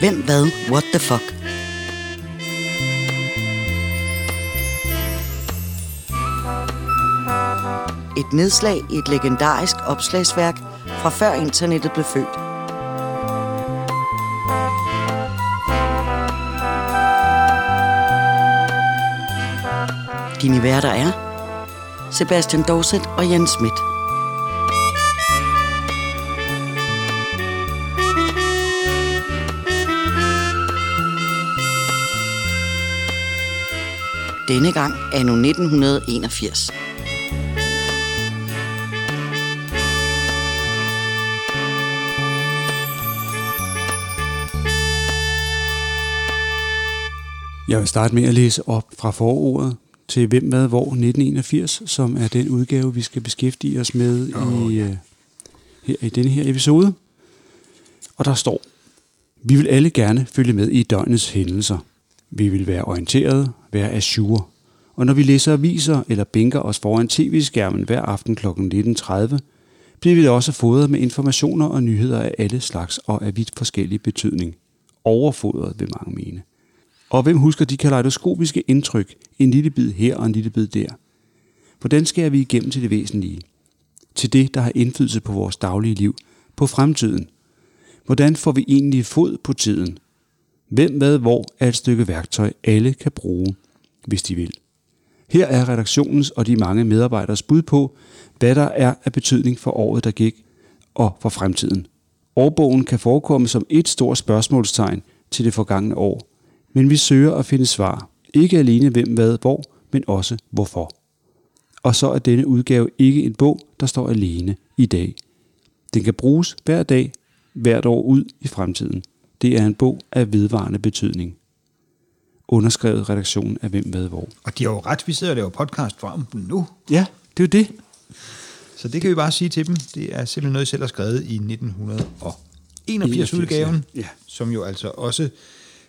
Hvem, hvad, what the fuck? Et nedslag i et legendarisk opslagsværk fra før internettet blev født. Dine værter er Sebastian Dorset og Jens Schmidt. Denne gang er nu 1981. Jeg vil starte med at læse op fra forordet til Hvem, Hvad, Hvor 1981, som er den udgave, vi skal beskæftige os med oh, i, uh, her, i denne her episode. Og der står, vi vil alle gerne følge med i døgnets hændelser. Vi vil være orienteret, være assure. Og når vi læser aviser eller bænker os foran tv-skærmen hver aften kl. 19.30, bliver vi også fodret med informationer og nyheder af alle slags og af vidt forskellig betydning. Overfodret, vil mange mene. Og hvem husker de kaleidoskopiske indtryk, en lille bid her og en lille bid der? Hvordan skærer vi igennem til det væsentlige? Til det, der har indflydelse på vores daglige liv, på fremtiden. Hvordan får vi egentlig fod på tiden? Hvem, hvad, hvor er et stykke værktøj, alle kan bruge, hvis de vil. Her er redaktionens og de mange medarbejderes bud på, hvad der er af betydning for året, der gik, og for fremtiden. Årbogen kan forekomme som et stort spørgsmålstegn til det forgangne år, men vi søger at finde svar. Ikke alene hvem, hvad, hvor, men også hvorfor. Og så er denne udgave ikke en bog, der står alene i dag. Den kan bruges hver dag, hvert år ud i fremtiden. Det er en bog af vedvarende betydning. Underskrevet redaktionen af Hvem, Hvad, Hvor. Og de har jo ret, vi sidder og laver podcast for dem nu. Ja, det er jo det. Så det kan vi bare sige til dem. Det er simpelthen noget, I selv har skrevet i 1981 udgaven, ja. Ja. som jo altså også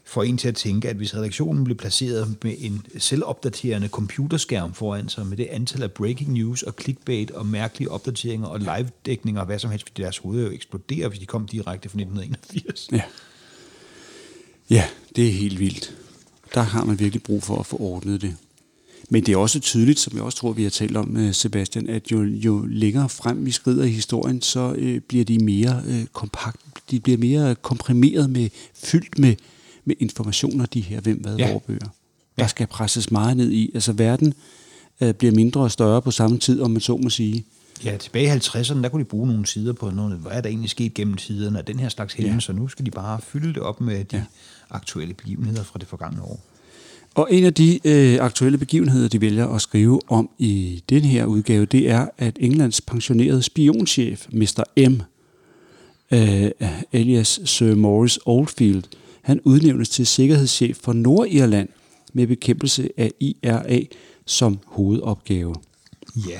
får en til at tænke, at hvis redaktionen blev placeret med en selvopdaterende computerskærm foran sig, med det antal af breaking news og clickbait og mærkelige opdateringer og live-dækninger og hvad som helst, fordi deres hoveder jo eksploderer, hvis de kom direkte fra 1981. Ja. Ja, det er helt vildt. Der har man virkelig brug for at få ordnet det. Men det er også tydeligt, som jeg også tror, vi har talt om, øh, Sebastian, at jo, jo længere frem vi skrider i historien, så øh, bliver de mere øh, kompakt, de bliver mere komprimeret med, fyldt med, med informationer, de her hvem, hvad, Ja. bøger. Der skal presses meget ned i. Altså verden øh, bliver mindre og større på samme tid, om man så må sige. Ja, tilbage i 50'erne, der kunne de bruge nogle sider på noget, hvad er der egentlig sket gennem tiderne af den her slags hændelser. Ja. Nu skal de bare fylde det op med de Ja. aktuelle begivenheder fra det forgangne år. Og en af de øh, aktuelle begivenheder, de vælger at skrive om i den her udgave, det er, at Englands pensionerede spionchef, Mr. M., øh, alias Sir Maurice Oldfield, han udnævnes til sikkerhedschef for Nordirland med bekæmpelse af IRA som hovedopgave. Ja.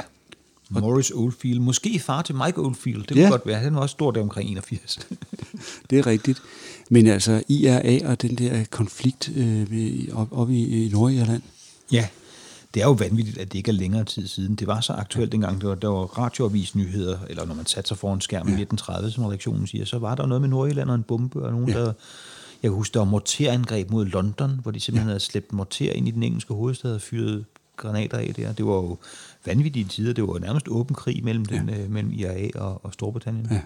Morris Oldfield. Måske far til Mike Oldfield. Det Ja. kunne godt være. Han var også stor der omkring 81. Det er rigtigt. Men altså IRA og den der konflikt øh, ved- op, op i, i Nordirland, ja. Det er jo vanvittigt, at det ikke er længere tid siden. Det var så aktuelt dengang, der var, der var radioavisnyheder, eller når man satte sig foran skærmen i 1930, som redaktionen siger, så var der noget med Nordjylland og en bombe, og nogen, Ja. ja. der... Jeg kan huske, der var morterangreb mod London, hvor de simpelthen ja. havde slæbt morter ind i den engelske hovedstad og fyret granater af der. Det var jo vanvittige tider. Det var nærmest åben krig mellem, ja. den, øh, mellem IRA og, og Storbritannien. Ja.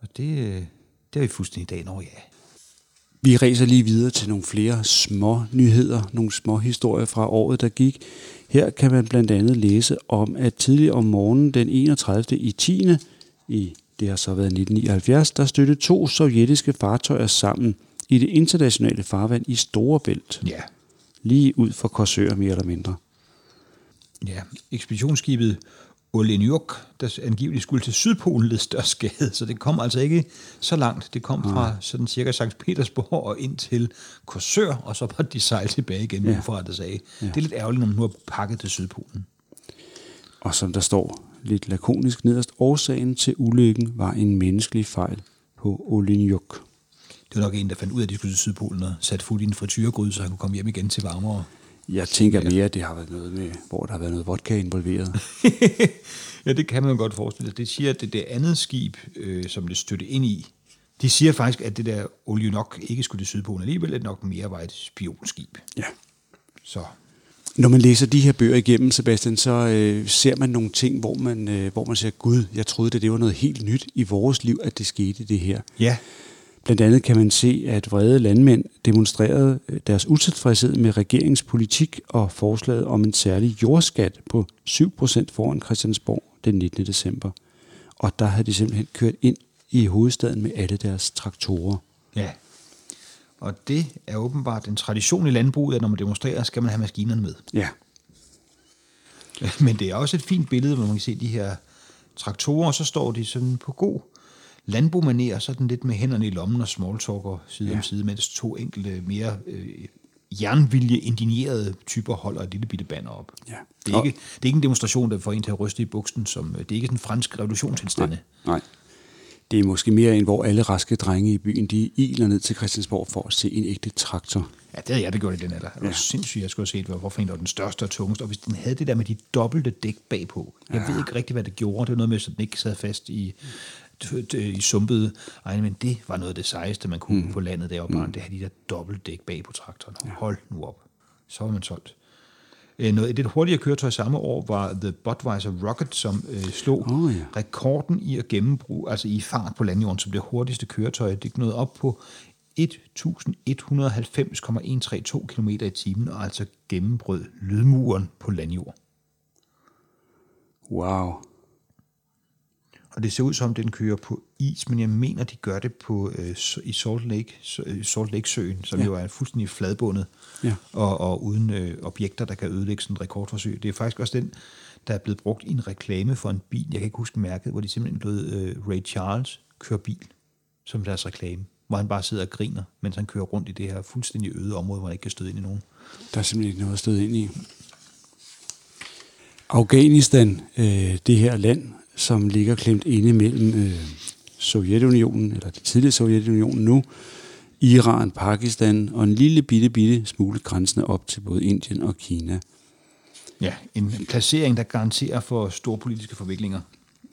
Og det, øh, det er vi fuldstændig i dag, når ja. Vi ræser lige videre til nogle flere små nyheder, nogle små historier fra året, der gik. Her kan man blandt andet læse om, at tidligere om morgenen den 31. i 10. i det har så været 1979, der støttede to sovjetiske fartøjer sammen i det internationale farvand i Storebælt. Ja. Lige ud for Korsør mere eller mindre. Ja, ekspeditionsskibet Olenyuk, der angiveligt skulle til Sydpolen, led størst skade, så det kom altså ikke så langt. Det kom fra sådan cirka Sankt Petersborg og ind til Korsør, og så var de sejlet tilbage igen, Ja. ja. fra det sagde. Ja. Det er lidt ærgerligt, når man nu er pakket til Sydpolen. Og som der står lidt lakonisk nederst, årsagen til ulykken var en menneskelig fejl på Olenyuk. Det var nok en, der fandt ud af, at de skulle til Sydpolen og satte fuld i en frityregryde, så han kunne komme hjem igen til varmere. Jeg tænker mere, at det har været noget med, hvor der har været noget vodka involveret. ja, det kan man godt forestille sig. Det siger, at det, det andet skib, øh, som det støtte ind i, De siger faktisk, at det der olie nok ikke skulle til Sydpolen alligevel, at nok mere var et spionskib. Ja. Så Når man læser de her bøger igennem, Sebastian, så øh, ser man nogle ting, hvor man, øh, hvor man siger, Gud, jeg troede, at det var noget helt nyt i vores liv, at det skete det her. ja, Blandt andet kan man se, at vrede landmænd demonstrerede øh, deres utilfredshed med regeringspolitik og forslaget om en særlig jordskat på 7% foran Christiansborg den 19. december. Og der havde de simpelthen kørt ind i hovedstaden med alle deres traktorer. ja. Og det er åbenbart en tradition i landbruget, at når man demonstrerer, skal man have maskinerne med. Ja, Men det er også et fint billede, hvor man kan se de her traktorer, og så står de sådan på god landbomaner, sådan lidt med hænderne i lommen og smalltalker side ja. om side, mens to enkelte mere øh, jernvilje indignerede typer holder et lille bitte banner op. Ja. Det, er ikke, det er ikke en demonstration, der får en til at ryste i buksen, som, det er ikke sådan en fransk revolutionstilstande. nej. Det er måske mere en, hvor alle raske drenge i byen, de iler ned til Christiansborg for at se en ægte traktor. Ja, det havde jeg da gjort i den alder. Det var Ja. sindssygt, jeg skulle have set, hvor- hvorfor en var den største og tungeste. Og hvis den havde det der med de dobbelte dæk bagpå. Jeg ved ikke rigtig, hvad det gjorde. Det var noget med, at den ikke sad fast i, i sumpede egne, men det var noget af det sejeste, man kunne mm. på landet deroppe. Mm. Det havde de der dobbelt dæk bag på traktoren. Hold nu op. Så var man solgt. Øh, Noget, et lidt hurtigere køretøj samme år var The Budweiser Rocket, som øh, slog Åh, ja. rekorden i at gennembruge, altså i fart på landjorden, som det hurtigste køretøj. Det nåede op på 1190,132 km i timen, og altså gennembrød lydmuren på landjord. Wow. Og det ser ud som, den kører på is, men jeg mener, de gør det på, øh, i Salt Lake, øh, Salt Lake Søen, som ja. Jo er fuldstændig fladbundet, Ja. og, og uden øh, objekter, der kan ødelægge sådan et rekordforsøg. Det er faktisk også den, der er blevet brugt i en reklame for en bil, jeg kan ikke huske mærket, hvor de simpelthen lod øh, Ray Charles køre bil som deres reklame, hvor han bare sidder og griner, mens han kører rundt i det her fuldstændig øde område, hvor han ikke kan støde ind i nogen. Der er simpelthen ikke noget at støde ind i. Afghanistan, øh, det her land, som ligger klemt inde mellem øh, Sovjetunionen, eller det tidligere Sovjetunionen nu, Iran, Pakistan og en lille bitte, bitte smule grænsende op til både Indien og Kina. Ja, en placering, der garanterer for store politiske forviklinger.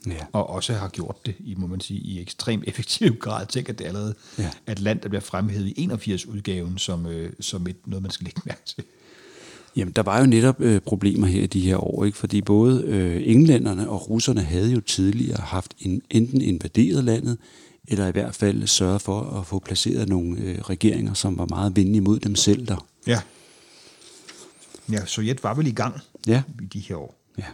Ja. og også har gjort det i, må man sige, i ekstrem effektiv grad. Tænk, at det allerede Ja. er et land, der bliver fremhævet i 81-udgaven som, øh, som et, noget, man skal lægge mærke til. Jamen, der var jo netop øh, problemer her i de her år, ikke? fordi både øh, englænderne og russerne havde jo tidligere haft en, enten invaderet landet, eller i hvert fald sørget for at få placeret nogle øh, regeringer, som var meget venlige mod dem selv der. Ja. Ja, Sovjet var vel i gang Ja. i de her år. Ja.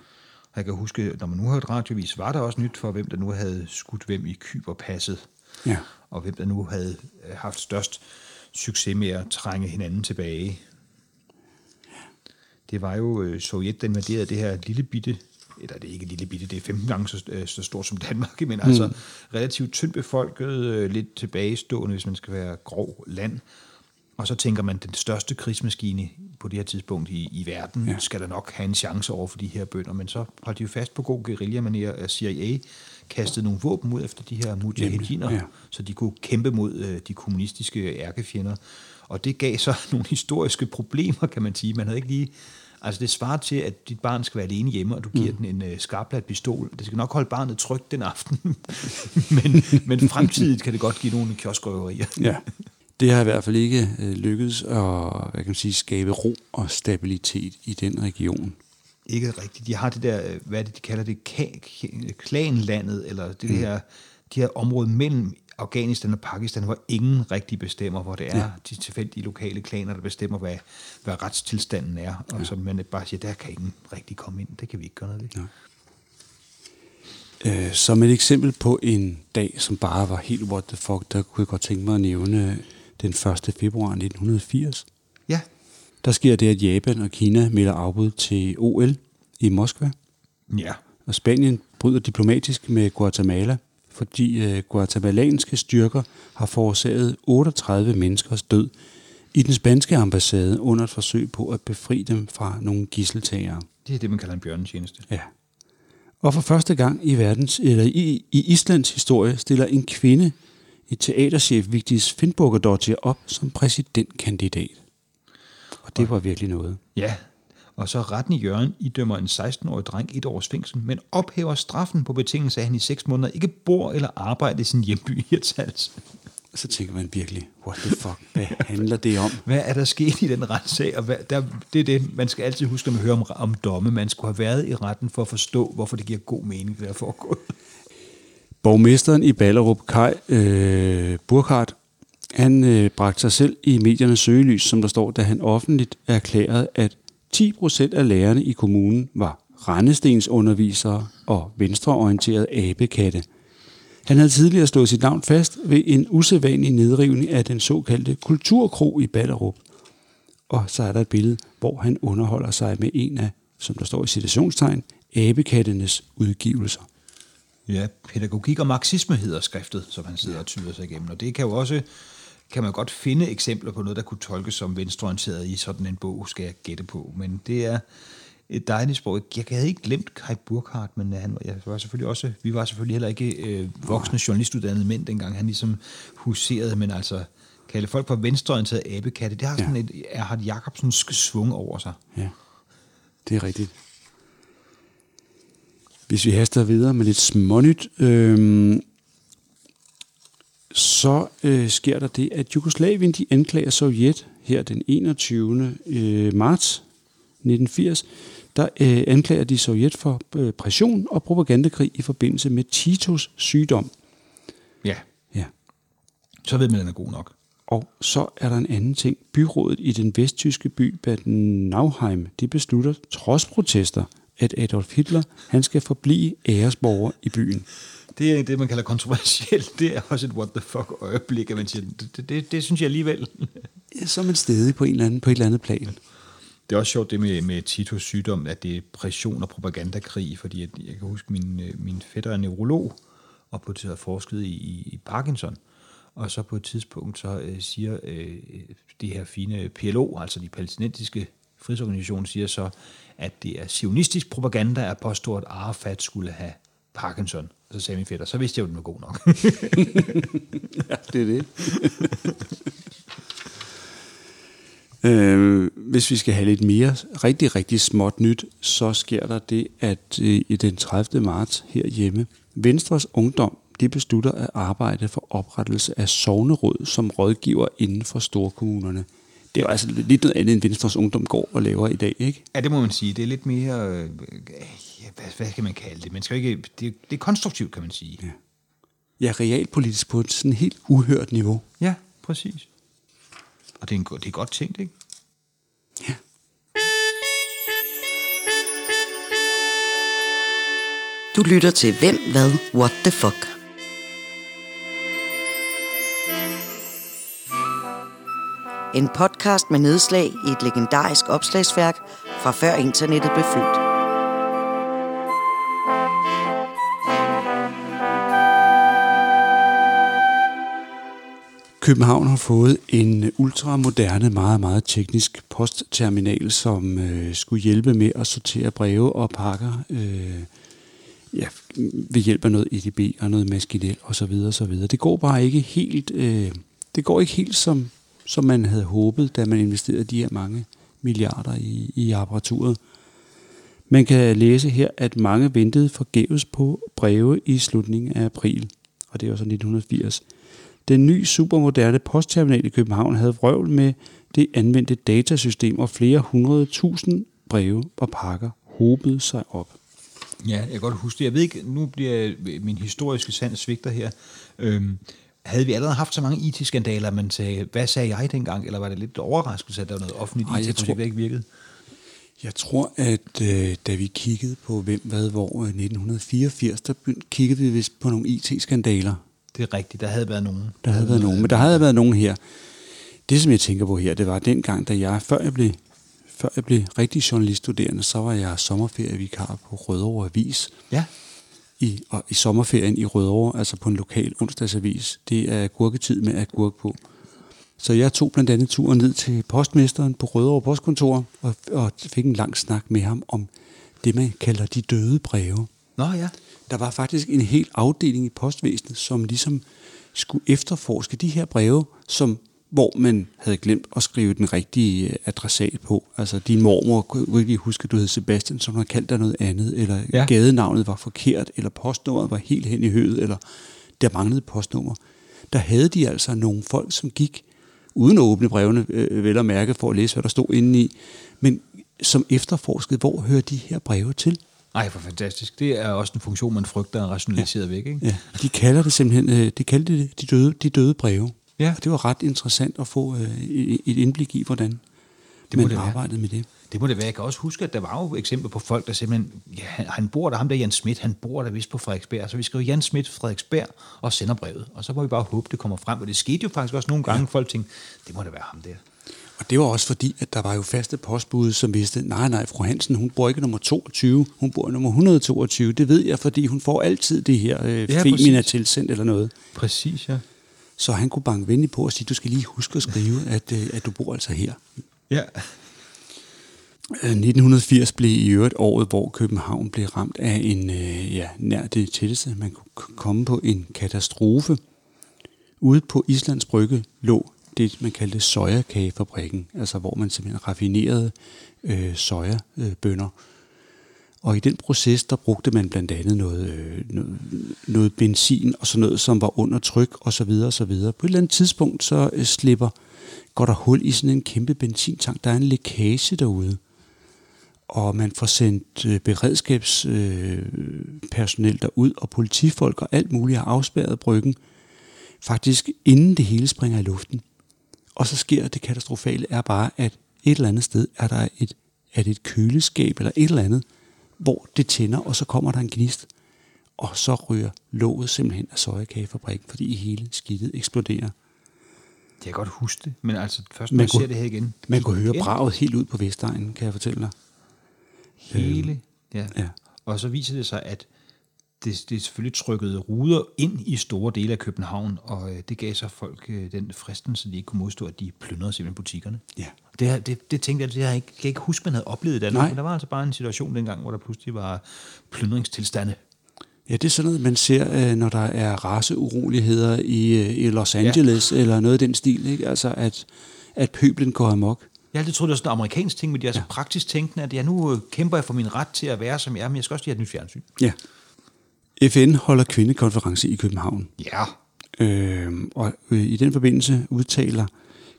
Og jeg kan huske, når man nu hørte radiovis, var der også nyt for, hvem der nu havde skudt hvem i Kyberpasset, Ja. og hvem der nu havde øh, haft størst succes med at trænge hinanden tilbage. Det var jo øh, Sovjet, der invaderede det her lille bitte, eller det er ikke lille bitte, det er 15 gange så, øh, så stort som Danmark, men mm. altså relativt tyndt befolket, øh, lidt tilbagestående, hvis man skal være grov land. Og så tænker man, den største krigsmaskine på det her tidspunkt i, i verden, ja. Skal der nok have en chance over for de her bønder. Men så holdt de jo fast på god guerilla at CIA kastede nogle våben ud efter de her mujahediner, ja. så de kunne kæmpe mod øh, de kommunistiske ærkefjender. Og det gav så nogle historiske problemer, kan man sige. Man havde ikke lige... Altså det svarer til, at dit barn skal være alene hjemme, og du giver mm. den en øh, skarplat pistol. Det skal nok holde barnet trygt den aften. men, men fremtidigt kan det godt give nogle kioskrøverier. ja. Det har i hvert fald ikke øh, lykkedes at hvad kan man sige, skabe ro og stabilitet i den region. Ikke rigtigt. De har det der, øh, hvad det, de kalder det, klanlandet, eller det mm. her, de her områder mellem Afghanistan og Pakistan, hvor ingen rigtig bestemmer, hvor det er ja. de tilfældige lokale klaner, der bestemmer, hvad, hvad retstilstanden er, og ja. så man bare siger, der kan ingen rigtig komme ind, det kan vi ikke gøre noget ved. Ja. Øh, som et eksempel på en dag, som bare var helt what the fuck, der kunne jeg godt tænke mig at nævne den 1. februar 1980. ja, Der sker det, at Japan og Kina melder afbud til OL i Moskva, ja. og Spanien bryder diplomatisk med Guatemala, fordi øh, guatemalanske styrker har forårsaget 38 menneskers død i den spanske ambassade under et forsøg på at befri dem fra nogle gisseltagere. Det er det, man kalder en bjørnetjeneste. Ja. Og for første gang i verdens eller i, i Islands historie stiller en kvinde i teaterchef Vigdis Finnbogadottir op som præsidentkandidat. Og det var virkelig noget. Ja, og så retten i Jørgen idømmer en 16-årig dreng et års fængsel, men ophæver straffen på betingelse af, at han i seks måneder ikke bor eller arbejder i sin hjemby Hirtshals. Så tænker man virkelig, what the fuck, hvad handler det om? Hvad er der sket i den retssag? Og hvad, der, det er det, man skal altid huske, når man hører om, om domme. Man skulle have været i retten for at forstå, hvorfor det giver god mening, det der foregået. Borgmesteren i Ballerup, Kai øh, Burkhardt, han øh, bragte sig selv i mediernes søgelys, som der står, da han offentligt erklærede, at 10 procent af lærerne i kommunen var rendestensundervisere og venstreorienterede abekatte. Han havde tidligere slået sit navn fast ved en usædvanlig nedrivning af den såkaldte kulturkro i Ballerup. Og så er der et billede, hvor han underholder sig med en af, som der står i citationstegn, abekattenes udgivelser. Ja, pædagogik og marxisme hedder skriftet, som han sidder og tyder sig igennem. Og det kan jo også kan man godt finde eksempler på noget, der kunne tolkes som venstreorienteret i sådan en bog, skal jeg gætte på. Men det er et dejligt sprog. Jeg havde ikke glemt Kai Burkhardt, men han, jeg var selvfølgelig også, vi var selvfølgelig heller ikke øh, voksne journalistuddannede mænd, dengang han ligesom huserede, men altså kalde folk for venstreorienteret abekatte, det har sådan ja. et Erhard Jacobsens svung over sig. Ja, det er rigtigt. Hvis vi haster videre med lidt smånyt, øh, så øh, sker der det, at Jugoslavien de anklager Sovjet her den 21. Øh, marts 1980. Der øh, anklager de Sovjet for øh, pression og propagandakrig i forbindelse med Titos sygdom. Ja. Ja. Så ved man, at den er god nok. Og så er der en anden ting. Byrådet i den vesttyske by Bad Nauheim, de beslutter trods protester, at Adolf Hitler han skal forblive æresborger i byen. Det er det, man kalder kontroversielt. Det er også et what the fuck øjeblik, at man siger, det, det, det, det synes jeg alligevel. Som en stedig på, en eller anden, på et eller andet plan. Det er også sjovt det med, med Titos sygdom, at det er pression og propagandakrig, fordi at, jeg kan huske, min, øh, min fætter er neurolog, og på det forsket i, i Parkinson. Og så på et tidspunkt, så øh, siger øh, det her fine PLO, altså de palæstinensiske frihedsorganisationen siger så, at det er sionistisk propaganda at påstå, at Arafat skulle have Parkinson. Så sagde min fætter, så vidste jeg jo, den var god nok. ja, det er det. øh, hvis vi skal have lidt mere rigtig, rigtig småt nyt, så sker der det, at øh, i den 30. marts herhjemme, Venstres Ungdom, de beslutter at arbejde for oprettelse af sovneråd som rådgiver inden for storkommunerne. Det er jo altså lidt noget andet, end Venstres Ungdom går og laver i dag, ikke? Ja, det må man sige. Det er lidt mere... Øh, ja, hvad, hvad kan man kalde det? Man skal ikke, det, det er konstruktivt, kan man sige. Ja. ja, realpolitisk på et sådan helt uhørt niveau. Ja, præcis. Og det er, en, det er godt tænkt, ikke? Ja. Du lytter til Hvem, Hvad, What the Fuck. En podcast med nedslag i et legendarisk opslagsværk fra før internettet blev født. København har fået en ultramoderne, meget, meget teknisk postterminal, som øh, skulle hjælpe med at sortere breve og pakker øh, ja, ved hjælp af noget EDB og noget maskinel osv. osv. Det går bare ikke helt, øh, det går ikke helt som, som man havde håbet, da man investerede de her mange milliarder i, i apparaturet. Man kan læse her, at mange ventede forgæves på breve i slutningen af april, og det var så 1980. Den nye supermoderne postterminal i København havde vrøvl med det anvendte datasystem, og flere hundrede tusind breve og pakker hobede sig op. Ja, jeg kan godt huske det. Jeg ved ikke, nu bliver min historiske sand svigter her. Øhm, havde vi allerede haft så mange IT-skandaler, man sagde, hvad sagde jeg dengang? Eller var det lidt overraskelse, at der var noget offentligt Ej, IT, jeg som tror- ikke virkede? Jeg tror, at øh, da vi kiggede på hvem, hvad, hvor øh, 1984, der kiggede vi vist på nogle IT-skandaler. Det er rigtigt, der havde været nogen. Der havde været nogen, men der havde været nogen her. Det, som jeg tænker på her, det var dengang, da jeg, før jeg blev, før jeg blev rigtig journaliststuderende, så var jeg sommerferievikar på Rødovre Avis. Ja, I, og i sommerferien i Rødovre, altså på en lokal onsdagsavis. Det er gurketid med agurk på. Så jeg tog blandt andet turen ned til postmesteren på Rødovre Postkontor og, og fik en lang snak med ham om det, man kalder de døde breve. nå ja. Der var faktisk en hel afdeling i postvæsenet, som ligesom skulle efterforske de her breve, som, hvor man havde glemt at skrive den rigtige øh, adressat på. Altså din mormor kunne ikke huske, at du hed Sebastian, så hun havde kaldt dig noget andet, eller Ja. gadenavnet var forkert, eller postnummeret var helt hen i høet, eller der manglede postnummer. der havde de altså nogle folk, som gik uden at åbne brevene, øh, vel at mærke, for at læse, hvad der stod inde i, men som efterforskede, hvor hører de her breve til? Ej, for fantastisk. Det er også en funktion, man frygter er rationaliseret ja. væk, ikke? Ja, de kalder det simpelthen, øh, de kaldte det de døde, de døde breve. Ja. Og det var ret interessant at få øh, et indblik i, hvordan Det man det være. arbejdede med det. Det må det være. Jeg kan også huske, at der var jo eksempler på folk, der simpelthen... Ja, han, bor der, ham der Jan Schmidt, han bor der vist på Frederiksberg. Så vi skriver Jan Schmidt, Frederiksberg, og sender brevet. Og så må vi bare håbe, det kommer frem. Og det skete jo faktisk også nogle gange, ja. folk tænkte, det må da være ham der. Og det var også fordi, at der var jo faste postbud, som vidste, nej, nej, fru Hansen, hun bor ikke nummer 22, hun bor nummer 122. Det ved jeg, fordi hun får altid det her øh, Ja, ja, Femina præcis. tilsendt eller noget. Præcis, ja. Så han kunne banke venligt på og sige, du skal lige huske at skrive, at, øh, at du bor altså her. Ja. Øh, 1980 blev i øvrigt året, hvor København blev ramt af en, øh, ja, nær det tætteste, man kunne komme på en katastrofe. Ude på Islands Brygge lå det, man kaldte sojakagefabrikken, altså hvor man simpelthen raffinerede øh, sojabønner. Og i den proces, der brugte man blandt andet noget, øh, noget, noget benzin og sådan noget, som var under tryk og så videre og så videre. På et eller andet tidspunkt, så øh, slipper, går der hul i sådan en kæmpe benzintank. Der er en lækage derude og man får sendt øh, beredskabspersonel øh, derud, og politifolk og alt muligt har afspærret bryggen, faktisk inden det hele springer i luften. Og så sker det katastrofale er bare, at et eller andet sted er der et, er det et køleskab eller et eller andet, hvor det tænder, og så kommer der en gnist, og så ryger låget simpelthen af sojakagefabrikken, fordi hele skidtet eksploderer. Jeg kan godt huske det, men altså først når Man jeg kunne- ser det her igen. Man kunne høre braget helt ud på Vestegnen, kan jeg fortælle dig. Hele. Ja. Ja. Og så viser det sig, at det, det selvfølgelig trykkede ruder ind i store dele af København, og øh, det gav så folk øh, den fristelse, de ikke kunne modstå, at de plyndrede simpelthen butikkerne. Ja. Det, det, det tænkte jeg, det har jeg ikke, kan jeg ikke huske, man havde oplevet i Nej. men der var altså bare en situation dengang, hvor der pludselig var plyndringstilstande. Ja, det er sådan noget, man ser, øh, når der er raceuroligheder i, øh, i Los Angeles, ja. eller noget af den stil, ikke? Altså, at, at pøblen går amok. Jeg altid troet, det var sådan en amerikansk ting, men de er så ja. praktisk tænkende, at jeg nu kæmper jeg for min ret til at være, som jeg er, men jeg skal også lige have et nyt fjernsyn. Ja. FN holder kvindekonference i København. Ja. Øh, og i den forbindelse udtaler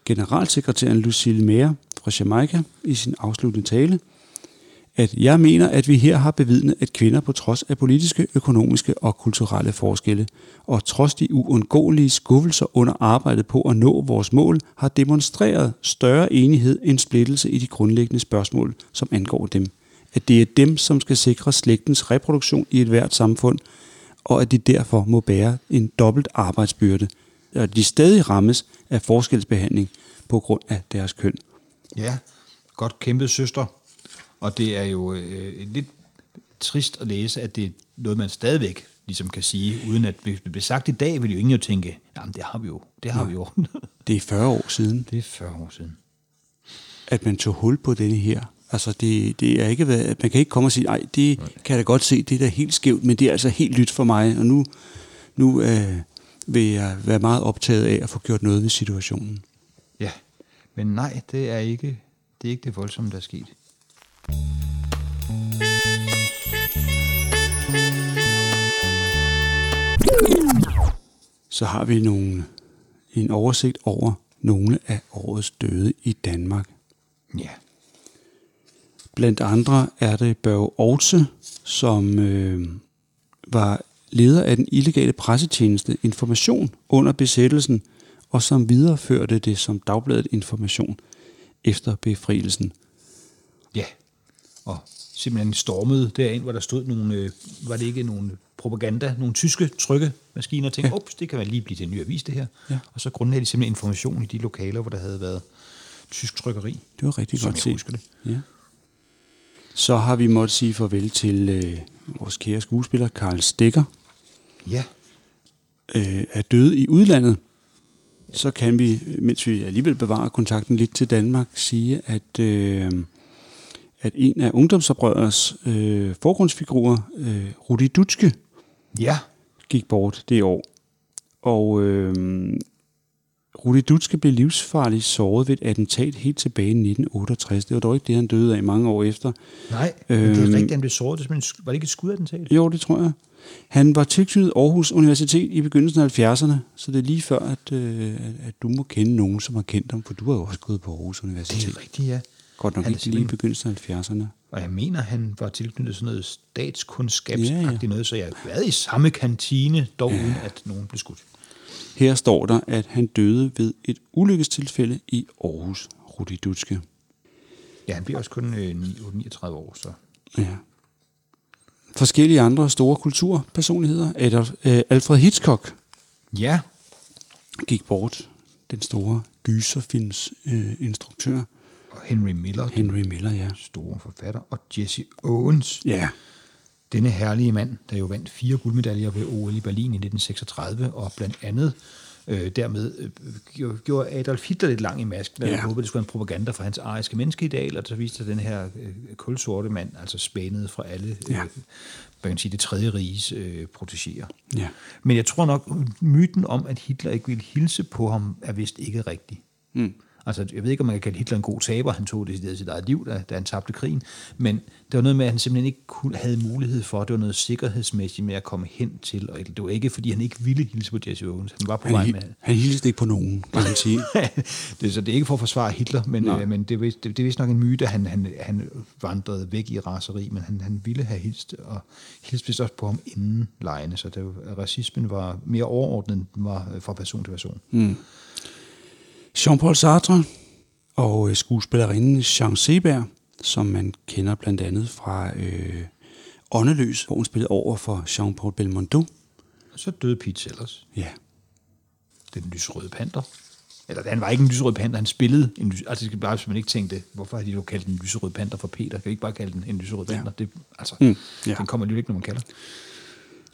generalsekretæren Lucille Mayer fra Jamaica i sin afsluttende tale, at jeg mener, at vi her har bevidnet, at kvinder på trods af politiske, økonomiske og kulturelle forskelle, og trods de uundgåelige skuffelser under arbejdet på at nå vores mål, har demonstreret større enighed end splittelse i de grundlæggende spørgsmål, som angår dem. At det er dem, som skal sikre slægtens reproduktion i et hvert samfund, og at de derfor må bære en dobbelt arbejdsbyrde, og at de stadig rammes af forskelsbehandling på grund af deres køn. Ja, godt kæmpet søster. Og det er jo øh, lidt trist at læse, at det er noget, man stadigvæk ligesom kan sige, uden at hvis det bliver sagt i dag, vil jo ingen jo tænke, jamen det har vi jo, det har vi jo. Det er 40 år siden, det er 40 år siden. at man tog hul på denne her. Altså, det, det er ikke, været- man kan ikke komme og sige, nej, det kan jeg da godt se, det er da helt skævt, men det er altså helt lyt for mig, og nu, nu øh, vil jeg være meget optaget af at få gjort noget ved situationen. Ja, men nej, det er ikke det, er ikke det voldsomme, der er sket. Så har vi nogle, en oversigt over nogle af årets døde i Danmark. Ja, Blandt andre er det Børge Aarhus, som øh, var leder af den illegale pressetjeneste Information under besættelsen, og som videreførte det som dagbladet Information efter befrielsen. ja. Og simpelthen stormede derind, hvor der stod nogle, øh, var det ikke nogle propaganda, nogle tyske trykkemaskiner, og tænkte, ja. det kan man lige blive til en ny avis, det her. Ja. Og så grundlagde de simpelthen information i de lokaler, hvor der havde været tysk trykkeri. Det var rigtig godt jeg set. husker det. Ja. Så har vi måttet sige farvel til øh, vores kære skuespiller Karl Stikker, Ja, øh, er døde i udlandet, så kan vi, mens vi alligevel bevarer kontakten lidt til Danmark, sige, at, øh, at en af ungdomsoprørets øh, forgrundsfigurer, øh, Rudi Dutske, ja, gik bort det år. Og øh, Rudi Dutske blev livsfarligt såret ved et attentat helt tilbage i 1968. Det var dog ikke det, han døde af mange år efter. Nej, men det er Øhm. rigtigt, han blev såret. Det simpelthen- Var det ikke et skudattentat? Jo, det tror jeg. Han var tilknyttet Aarhus Universitet i begyndelsen af 70'erne, så det er lige før, at, øh, at- du må kende nogen, som har kendt ham, for du har jo også gået på Aarhus Det Universitet. er rigtigt, ja. Godt nok Han ikke lige i begyndelsen af 70'erne. Og jeg mener, han var tilknyttet sådan noget statskundskabsagtigt Ja, noget, så jeg har været i samme kantine, dog uden at nogen blev skudt. Her står der, at han døde ved et ulykkestilfælde i Aarhus, Rudi Dutske. Ja, han bliver også kun øh, 9 39 år, så... Ja. Forskellige andre store kulturpersonligheder. Adolf, øh, Alfred Hitchcock Ja, gik bort. Den store gyserfilms øh, instruktør. og Henry Miller, Henry Miller, ja. store forfatter, og Jesse Owens, Ja, denne herlige mand, der jo vandt fire guldmedaljer ved OL i Berlin i 1936, og blandt andet øh, dermed øh, gjorde- Adolf Hitler lidt lang i masken, der Ja. håbede, det skulle være en propaganda for hans ariske menneskeideal, og så viste den her øh, kulsorte mand, altså spændet fra alle, øh, Ja. hvad kan man sige, det tredje riges øh, protegéer. ja. Men jeg tror nok, myten om, at Hitler ikke ville hilse på ham, er vist ikke rigtig. Mm. Altså, jeg ved ikke, om man kan kalde Hitler en god taber. Han tog det sit eget liv, da, da han tabte krigen. Men det var noget med, at han simpelthen ikke kunne, havde mulighed for. Det var noget sikkerhedsmæssigt med at komme hen til. Og det var ikke, fordi han ikke ville hilse på Jesse Owens. Han var på vej Han, med... hi- han hilste ikke på nogen, kan man sige. det, så det er ikke for at forsvare Hitler, men, Nej. øh, men det, det, det er vist nok en myte, at han, han, han vandrede væk i raseri, men han, han ville have hilst, og hilste vist også på ham inden lejene, så det, racismen var mere overordnet, end den var øh, fra person til person. Mm. Jean-Paul Sartre og øh, skuespillerinden Jean Seberg, som man kender blandt andet fra øh, Åndeløs, hvor hun spillede over for Jean-Paul Belmondo. Og så døde Pete Sellers, Ja, den lyserøde panter. Eller han var ikke en lyserød panter, han spillede en lys, Altså det skal bare, hvis man ikke tænkte, hvorfor har de jo kaldt den lyserød panter for Peter? Kan vi ikke bare kalde den en lyserød Ja. panter? Det, altså, Mm, ja. ja. den kommer alligevel ikke, når man kalder.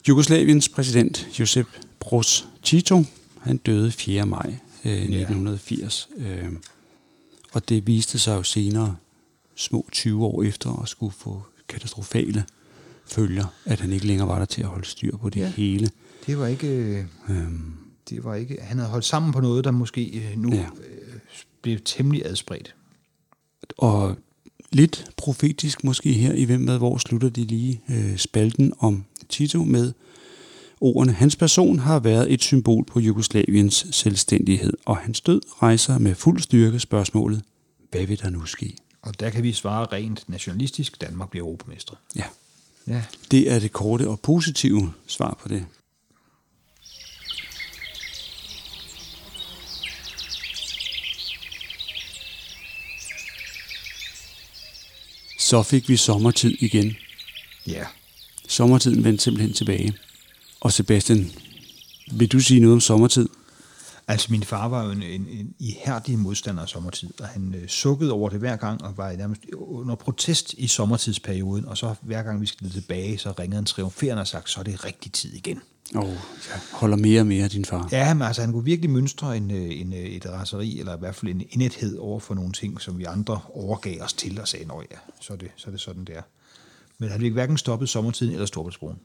Jugoslaviens præsident Josep Broz Tito, han døde 4. maj øh, 1980. Øh, og det viste sig jo senere, små 20 år efter, at skulle få katastrofale følger, at han ikke længere var der til at holde styr på det ja. Hele. Det var ikke... øh, Øhm, Det var ikke... Han havde holdt sammen på noget, der måske øh, nu Ja. øh, blev temmelig adspredt. Og lidt profetisk måske her i Hvem med hvor slutter de lige øh, spalten om Tito med ordene. Hans person har været et symbol på Jugoslaviens selvstændighed, og hans død rejser med fuld styrke spørgsmålet, hvad vil der nu ske? Og der kan vi svare rent nationalistisk, Danmark bliver europamestre. Ja, Ja. det er det korte og positive svar på det. Så fik vi sommertid igen. Ja. Sommertiden vendte simpelthen tilbage. Og Sebastian, vil du sige noget om sommertid? Altså, min far var jo en, en, en ihærdig modstander af sommertid, og han øh, sukkede over det hver gang, og var nærmest under protest i sommertidsperioden, og så hver gang vi skal tilbage, så ringede han triumferende og sagt, så er det rigtig tid igen. Og jeg holder mere og mere af din far. Ja, men altså, han kunne virkelig mønstre en, øh, en, øh, et raseri, eller i hvert fald en indethed over for nogle ting, som vi andre overgav os til og sagde, nå ja, så er det, så er det sådan, det er. Men han fik hverken stoppet sommertiden eller Storbritannien.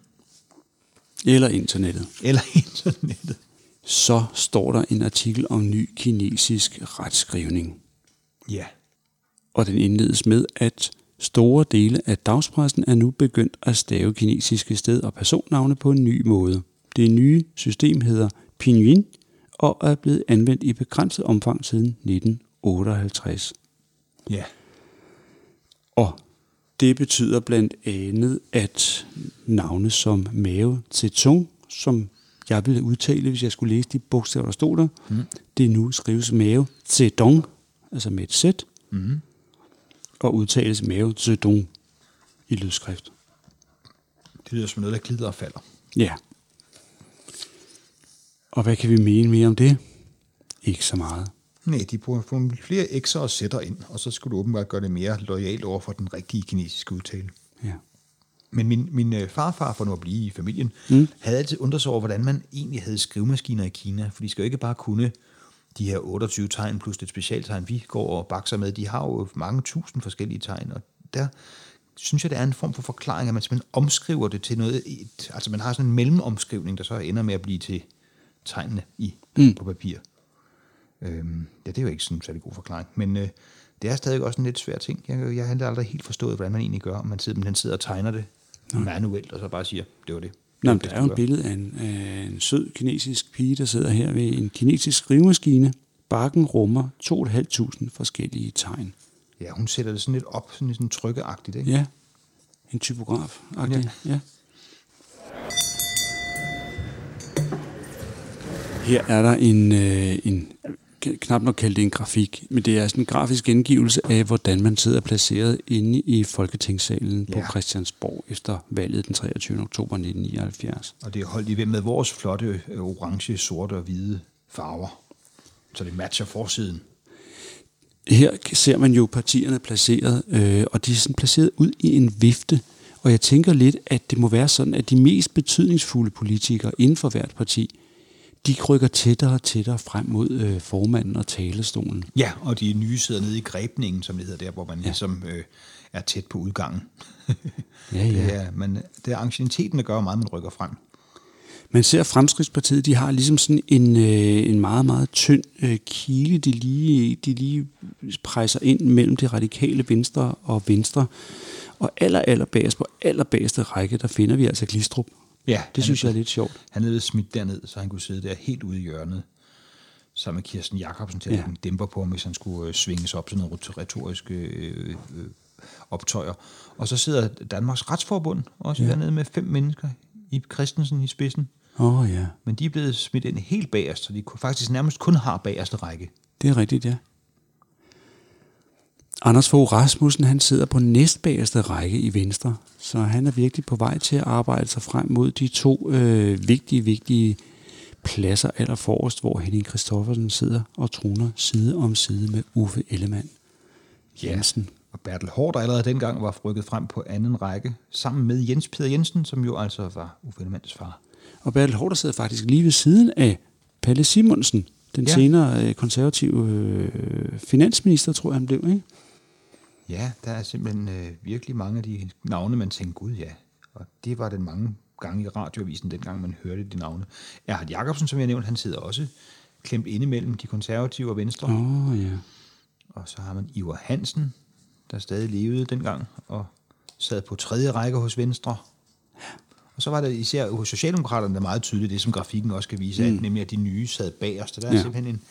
Eller internettet. Eller internettet. Så står der en artikel om ny kinesisk retskrivning. Ja. Og den indledes med, at store dele af dagspressen er nu begyndt at stave kinesiske sted- og personnavne på en ny måde. Det nye system hedder Pinyin og er blevet anvendt i begrænset omfang siden 1958. Ja. Og det betyder blandt andet, at navne som Mao Zedong, som jeg ville udtale, hvis jeg skulle læse de bogstaver, der stod der, mm. det nu skrives Mao Zedong, altså med et Z, Mm. og udtales Mao Zedong i lydskrift. Det lyder som noget, der glider og falder. Ja. Og hvad kan vi mene mere om det? Ikke så meget. Nej, de bruger flere x'er og sætter ind, og så skulle du åbenbart gøre det mere lojalt over for den rigtige kinesiske udtale. Ja. Men min, min øh, farfar, for nu at blive i familien, mm. havde altid undret sig over, hvordan man egentlig havde skrivemaskiner i Kina. For de skal jo ikke bare kunne de her 28 tegn plus et specialtegn, vi går og bakser med. De har jo mange tusind forskellige tegn, og der synes jeg, det er en form for forklaring, at man simpelthen omskriver det til noget. Et, altså man har sådan en mellemomskrivning, der så ender med at blive til tegnene i, mm. på papir. Øhm, ja, det er jo ikke sådan en særlig god forklaring, men øh, det er stadig også en lidt svær ting. Jeg, jeg har aldrig helt forstået, hvordan man egentlig gør, om man sidder, man sidder og tegner det manuelt, og så bare siger, det var det. Nå, men det, der er jo et billede af en, af en sød kinesisk pige, der sidder her ved en kinesisk skrivemaskine. Bakken rummer 2.500 forskellige tegn. Ja, hun sætter det sådan lidt op, sådan, sådan trykkeagtigt, ikke? Ja, en typograf. Ja. ja. Her er der en, øh, en knap nok kaldt det en grafik, men det er sådan en grafisk gengivelse af, hvordan man sidder placeret inde i Folketingssalen ja. på Christiansborg efter valget den 23. oktober 1979. Og det er holdt i ved med vores flotte øh, orange, sorte og hvide farver, så det matcher forsiden. Her ser man jo partierne placeret, øh, og de er sådan placeret ud i en vifte, og jeg tænker lidt, at det må være sådan, at de mest betydningsfulde politikere inden for hvert parti, de krykker tættere og tættere frem mod øh, formanden og talestolen. Ja, og de nye sidder nede i grebningen, som det hedder der, hvor man ja. ligesom øh, er tæt på udgangen. ja, ja. Det er, men det er ancieniteten, der gør meget, man rykker frem. Man ser Fremskridtspartiet, de har ligesom sådan en, øh, en meget, meget tynd øh, kile, de lige, de lige presser ind mellem det radikale venstre og venstre. Og aller, aller bagerst på aller bagerste række, der finder vi altså Glistrup. Ja, det synes jeg er lidt sjovt. Han er blevet smidt derned, så han kunne sidde der helt ude i hjørnet, sammen med Kirsten Jacobsen til at ja. en dæmper på ham, hvis han skulle øh, svinges op sådan noget retoriske øh, øh, optøjer. Og så sidder Danmarks Retsforbund også ja. dernede med fem mennesker, i Christensen i spidsen. Åh oh, ja. Men de er blevet smidt ind helt bagerst, så de faktisk nærmest kun har bagerste række. Det er rigtigt, ja. Anders Fogh Rasmussen, han sidder på næstbagerste række i Venstre, så han er virkelig på vej til at arbejde sig frem mod de to øh, vigtige, vigtige pladser allerforrest, hvor Henning Christoffersen sidder og troner side om side med Uffe Ellemann Jensen. Ja, og Bertel Hård, der allerede dengang var rykket frem på anden række, sammen med Jens Peter Jensen, som jo altså var Uffe Ellemanns far. Og Bertel Hård, der sidder faktisk lige ved siden af Palle Simonsen, den ja. senere øh, konservative øh, finansminister, tror jeg, han blev, ikke? Ja, der er simpelthen øh, virkelig mange af de navne, man tænker, gud ja. Og det var den mange gange i radioavisen, dengang man hørte de navne. Erhard Jacobsen, som jeg nævnte, han sidder også klemt inde mellem de konservative og venstre. Åh, oh, ja. Og så har man Ivar Hansen, der stadig levede dengang, og sad på tredje række hos Venstre. Og så var det især hos Socialdemokraterne, der meget tydeligt, det som grafikken også kan vise, mm. at, nemlig at de nye sad bagerst. Der er ja. simpelthen en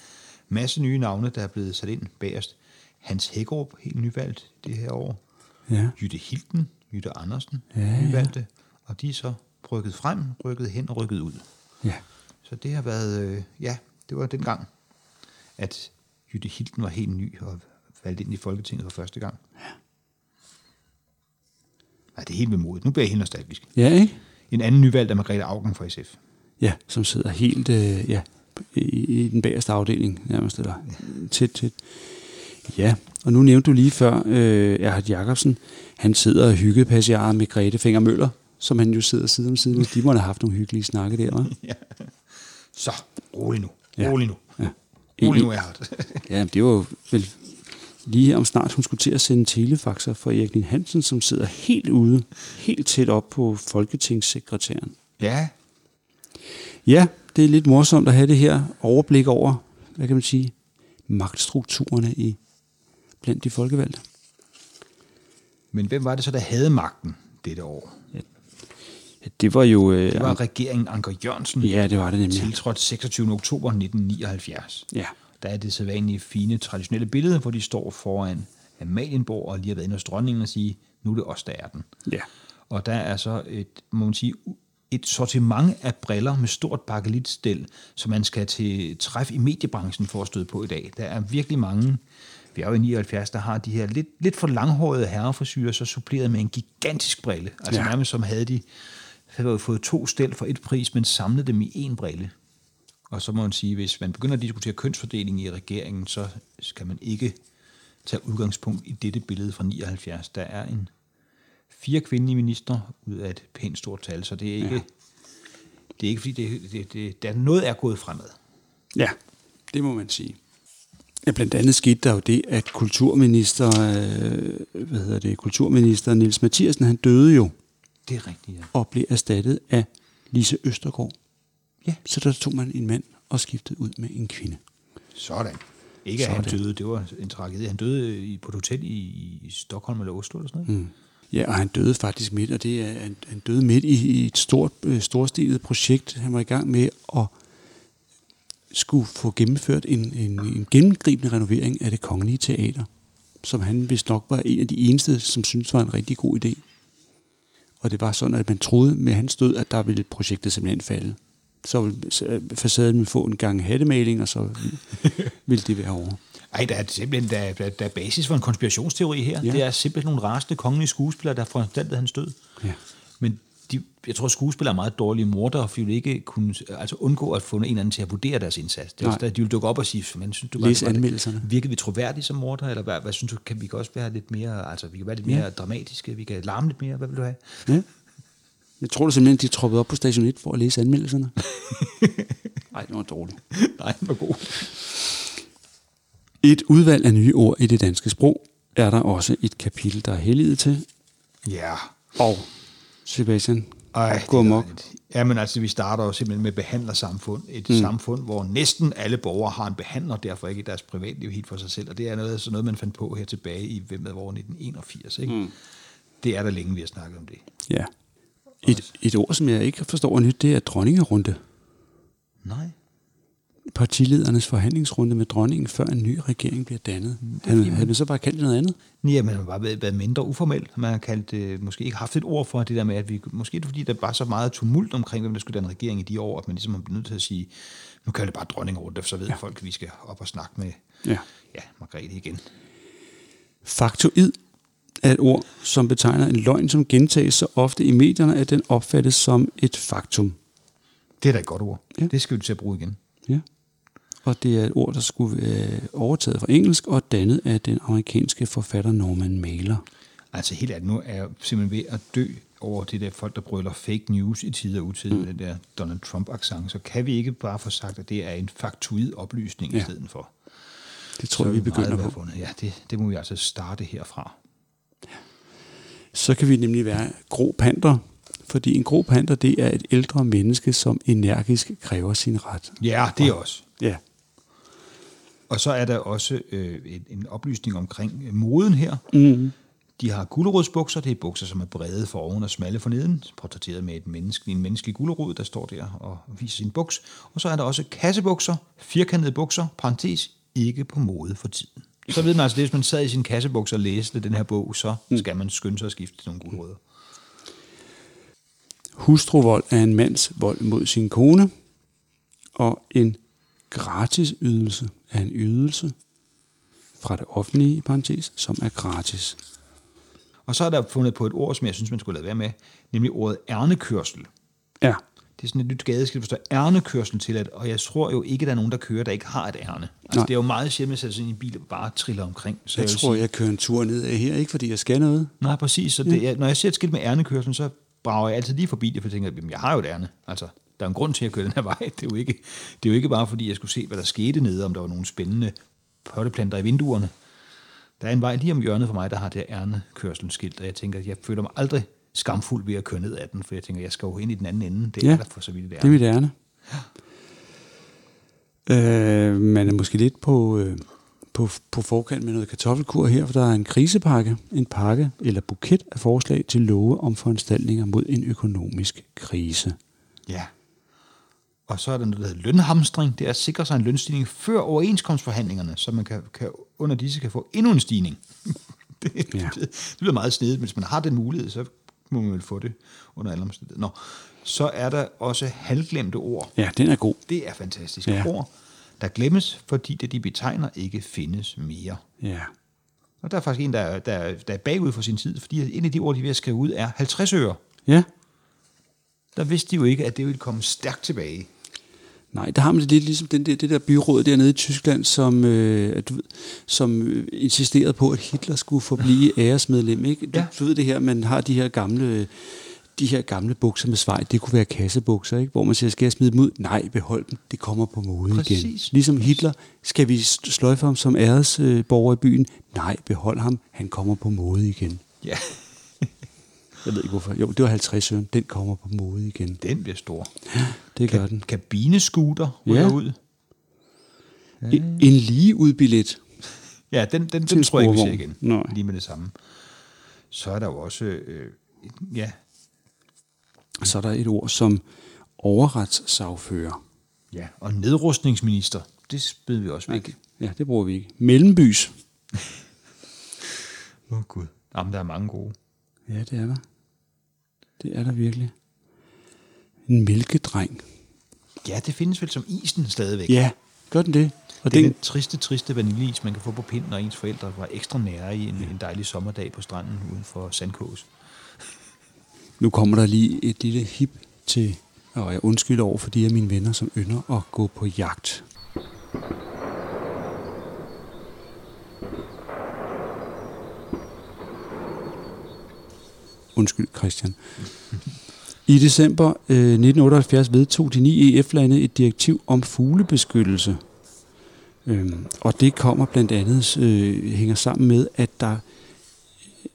masse nye navne, der er blevet sat ind bagerst. Hans Hækkerup, helt nyvalgt det her år. Ja. Jytte Hilden, Jytte Andersen, ja, nyvalgte. Ja. Og de er så rykket frem, rykket hen og rykket ud. Ja. Så det har været, øh, ja, det var den gang, at Jytte Hilden var helt ny og valgt ind i Folketinget for første gang. Ja. Nej, det er helt vemodigt. Nu bliver jeg helt nostalgisk. Ja, ikke? En anden nyvalgt er Margrethe Augen fra SF. Ja, som sidder helt øh, ja, i, i den bagerste afdeling, nærmest, eller ja. tæt, tæt. Ja, og nu nævnte du lige før, øh, Erhard Jacobsen, han sidder og hyggepassiarer med Grete Finger Møller, som han jo sidder side om side med. De må have haft nogle hyggelige snakke der, hva'? ja. Så, rolig nu. Rolig nu. Ja. Rolig nu, Erhard. ja, det var vel lige om snart, hun skulle til at sende telefaxer for Erik Hansen, som sidder helt ude, helt tæt op på folketingssekretæren. Ja. Ja, det er lidt morsomt at have det her overblik over, hvad kan man sige, magtstrukturerne i blandt de folkevalgte. Men hvem var det så, der havde magten dette år? Ja, det var jo... Øh, det var regeringen Anker Jørgensen. Ja, det var det nemlig. Tiltrådt 26. oktober 1979. Ja. Der er det sædvanlige, fine, traditionelle billede, hvor de står foran Amalienborg og lige har været inde hos dronningen og sige, nu er det os, der er den. Ja. Og der er så et, må man sige, et sortiment af briller med stort bakelitstel, som man skal til træf i mediebranchen for at støde på i dag. Der er virkelig mange, er jo i 79, der har de her lidt, lidt for langhårede herreforsyre, så suppleret med en gigantisk brille. Altså ja. nærmest som havde de havde fået to stel for et pris, men samlet dem i én brille. Og så må man sige, hvis man begynder at diskutere kønsfordeling i regeringen, så skal man ikke tage udgangspunkt i dette billede fra 79. Der er en fire kvindelige ministre ud af et pænt stort tal, så det er ikke, ja. det er ikke fordi, det, det, det, der er noget er gået fremad. Ja, det må man sige. Ja, blandt andet skete der jo det, at kulturminister, øh, hvad hedder det, kulturminister Niels Mathiasen, han døde jo. Det er rigtigt, ja. Og blev erstattet af Lise Østergaard. Ja. Så der tog man en mand og skiftede ud med en kvinde. Sådan. Ikke at han døde, det var en tragedie. Han døde i- på et hotel i, i Stockholm eller Oslo eller sådan noget. Mm. Ja, og han døde faktisk midt, og det er, han, han døde midt i, i et stort, øh, storstilet projekt. Han var i gang med at skulle få gennemført en, en, en gennemgribende renovering af det kongelige teater, som han vist nok var en af de eneste, som syntes var en rigtig god idé. Og det var sådan, at man troede med hans død, at der ville projektet simpelthen falde. Så ville facaden ville få en gang hattemaling, og så ville, det være over. Ej, der er simpelthen der, er- der, der er basis for en konspirationsteori her. Ja. Det er simpelthen nogle rasende kongelige skuespillere, der har foranstaltet hans død. Ja. Men de, jeg tror, fordi er meget dårlige mordere, for de ikke kunne altså undgå at få en eller anden til at vurdere deres indsats. Det er, også der, de vil dukke op og sige, men synes du, Læs det- anmeldelserne. Virkede vi troværdige som morder, eller hvad, hvad synes du, kan vi også være lidt mere, altså vi kan være lidt mere Ja. dramatiske, vi kan larme lidt mere, hvad vil du have? Ja. Jeg tror da simpelthen, de troppet op på station 1 for at læse anmeldelserne. Nej, det var dårligt. Nej, den var god. Et udvalg af nye ord i det danske sprog er der også et kapitel, der er helliget til. Ja. Og Sebastian, Ej, gå amok. Jamen altså, vi starter jo simpelthen med behandlersamfund. Et mm. samfund, hvor næsten alle borgere har en behandler, derfor ikke i deres privatliv helt for sig selv. Og det er noget, sådan noget, man fandt på her tilbage i hvem ved hvor 1981. Ikke? Mm. Det er der længe, vi har snakket om det. Ja. Et, et ord, som jeg ikke forstår er nyt, det er dronningerunde. Nej. Partiledernes forhandlingsrunde med dronningen, før en ny regering bliver dannet. Havde, havde man så bare kaldt det noget andet? Ja, man har bare været, mindre uformel. Man har kaldt, øh, måske ikke haft et ord for det der med, at vi, måske er det fordi, der var så meget tumult omkring, hvem der skulle danne regering i de år, at man ligesom blevet nødt til at sige, nu kalder det bare dronning rundt, så ved ja. folk, at vi skal op og snakke med Ja. ja, Margrethe igen. Faktoid er et ord, som betegner en løgn, som gentages så ofte i medierne, at den opfattes som et faktum. Det er da et godt ord. Ja. Det skal vi til at bruge igen. Ja. Og det er et ord, der skulle være overtaget fra engelsk og dannet af den amerikanske forfatter Norman Mailer. Altså helt ærligt, nu er jeg simpelthen ved at dø over det der folk, der brøler fake news i tid og utid, mm. den der Donald Trump-accent, så kan vi ikke bare få sagt, at det er en faktuid oplysning ja. Ja. i stedet for. Det tror jeg, vi er begynder på. fundet. Ja, det, det må vi altså starte herfra. Så kan vi nemlig være grå panter, fordi en grå panter, det er et ældre menneske, som energisk kræver sin ret. Ja, det er også. Ja, Og så er der også øh, en, en oplysning omkring moden her. mm. De har gulerodsbukser. Det er bukser, som er brede for oven og smalle for neden. Portrætteret med et menneske, en menneskelig gulerod, der står der og viser sin buks. Og så er der også kassebukser, firkantede bukser, parentes, ikke på mode for tiden. Så ved man altså, hvis man sad i sin kassebukser og læste den her bog, så skal man skynde sig at skifte til nogle gulerødder. Hustruvold er en mands vold mod sin kone, og en gratis ydelse er en ydelse fra det offentlige, i parentes, som er gratis. Og så er der fundet på et ord, som jeg synes, man skulle lade være med, nemlig ordet ærnekørsel. Ja, Det er sådan et nyt gadeskilt, hvor der står ærnekørsel til, at, og jeg tror jo ikke, der er nogen, der kører, der ikke har et ærne. Altså, Nej. det er jo meget sjældent, at sætte sig i en bil og bare triller omkring. Så jeg vil tror, sige, jeg kører en tur ned af her, ikke fordi jeg skal noget. Nej, præcis. Så det, jeg, når jeg ser et skilt med ærnekørsel, så brager jeg altid lige forbi det, for jeg tænker, at jeg har jo et ærne. Altså, der er en grund til, at jeg kører den her vej. Det er, jo ikke, det er jo ikke bare, fordi jeg skulle se, hvad der skete nede, om der var nogle spændende potteplanter i vinduerne. Der er en vej lige om hjørnet for mig, der har det her ærnekørselskilt, og jeg tænker, jeg føler mig aldrig skamfuld ved at køre ned ad den, for jeg tænker, jeg skal jo ind i den anden ende. Det er Ja, der for så vidt det Det er mit ærne. Øh, man er måske lidt på, øh, på, på forkant med noget kartoffelkur her, for der er en krisepakke, en pakke eller buket af forslag til love om foranstaltninger mod en økonomisk krise. Ja. Og så er der noget, der hedder lønhamstring. Det er at sikre sig en lønstigning før overenskomstforhandlingerne, så man kan, kan, under disse kan få endnu en stigning. det, Ja. det, det bliver meget snedigt, men hvis man har den mulighed, så må man vel få det under alle omstændigheder. Nå. Så er der også halvglemte ord. Ja, den er god. Det er fantastiske Ja. ord, der glemmes, fordi det de betegner ikke findes mere. Ja. Og der er faktisk en, der er, der, er, der er bagud for sin tid, fordi en af de ord, de er ved at skrive ud, er 50 øre. Ja. Der vidste de jo ikke, at det ville komme stærkt tilbage. Nej, der har man det lidt ligesom den der, det der byråd dernede i Tyskland, som, øh, du ved, som øh, insisterede på, at Hitler skulle forblive æresmedlem. Ikke? Du, Ja. du ved det her, man har de her gamle de her gamle bukser med svej, det kunne være kassebukser, ikke? hvor man siger, skal jeg smide dem ud? Nej, behold dem, det kommer på mode igen. Præcis. Ligesom Hitler, skal vi sløjfe ham som æresborger øh, borger i byen? Nej, behold ham, han kommer på mode igen. Ja, Jeg ved ikke hvorfor. Jo, det var 50 øre, den kommer på mode igen. den bliver stor. Det gør den. Kabinescooter ryger Ja. ud. En, en lige udbillet. Ja, den, den, den en tror jeg ikke, vi ser igen. Nej. Lige med det samme. Så er der jo også, øh, ja, Så er der et ord som overretssagfører. ja, og nedrustningsminister. Det spiller vi også væk. Ja, det bruger vi ikke. Mellembys. Åh, oh, Gud. Jamen, der er mange gode. Ja, det er der. Det er der virkelig. En mælkedreng. Ja, det findes vel som isen stadigvæk. Ja, gør den det? Og Det er den, den triste, triste vaniljeis, man kan få på pinden, når ens forældre var ekstra nære i en, en dejlig sommerdag på stranden uden for Sandkås. nu kommer der lige et lille hip til, og jeg undskylder over for de af mine venner, som ynder at gå på jagt. Undskyld, Christian. I december øh, 1978 vedtog de ni EF-lande et direktiv om fuglebeskyttelse. Øhm, og det kommer blandt andet, øh, hænger sammen med, at der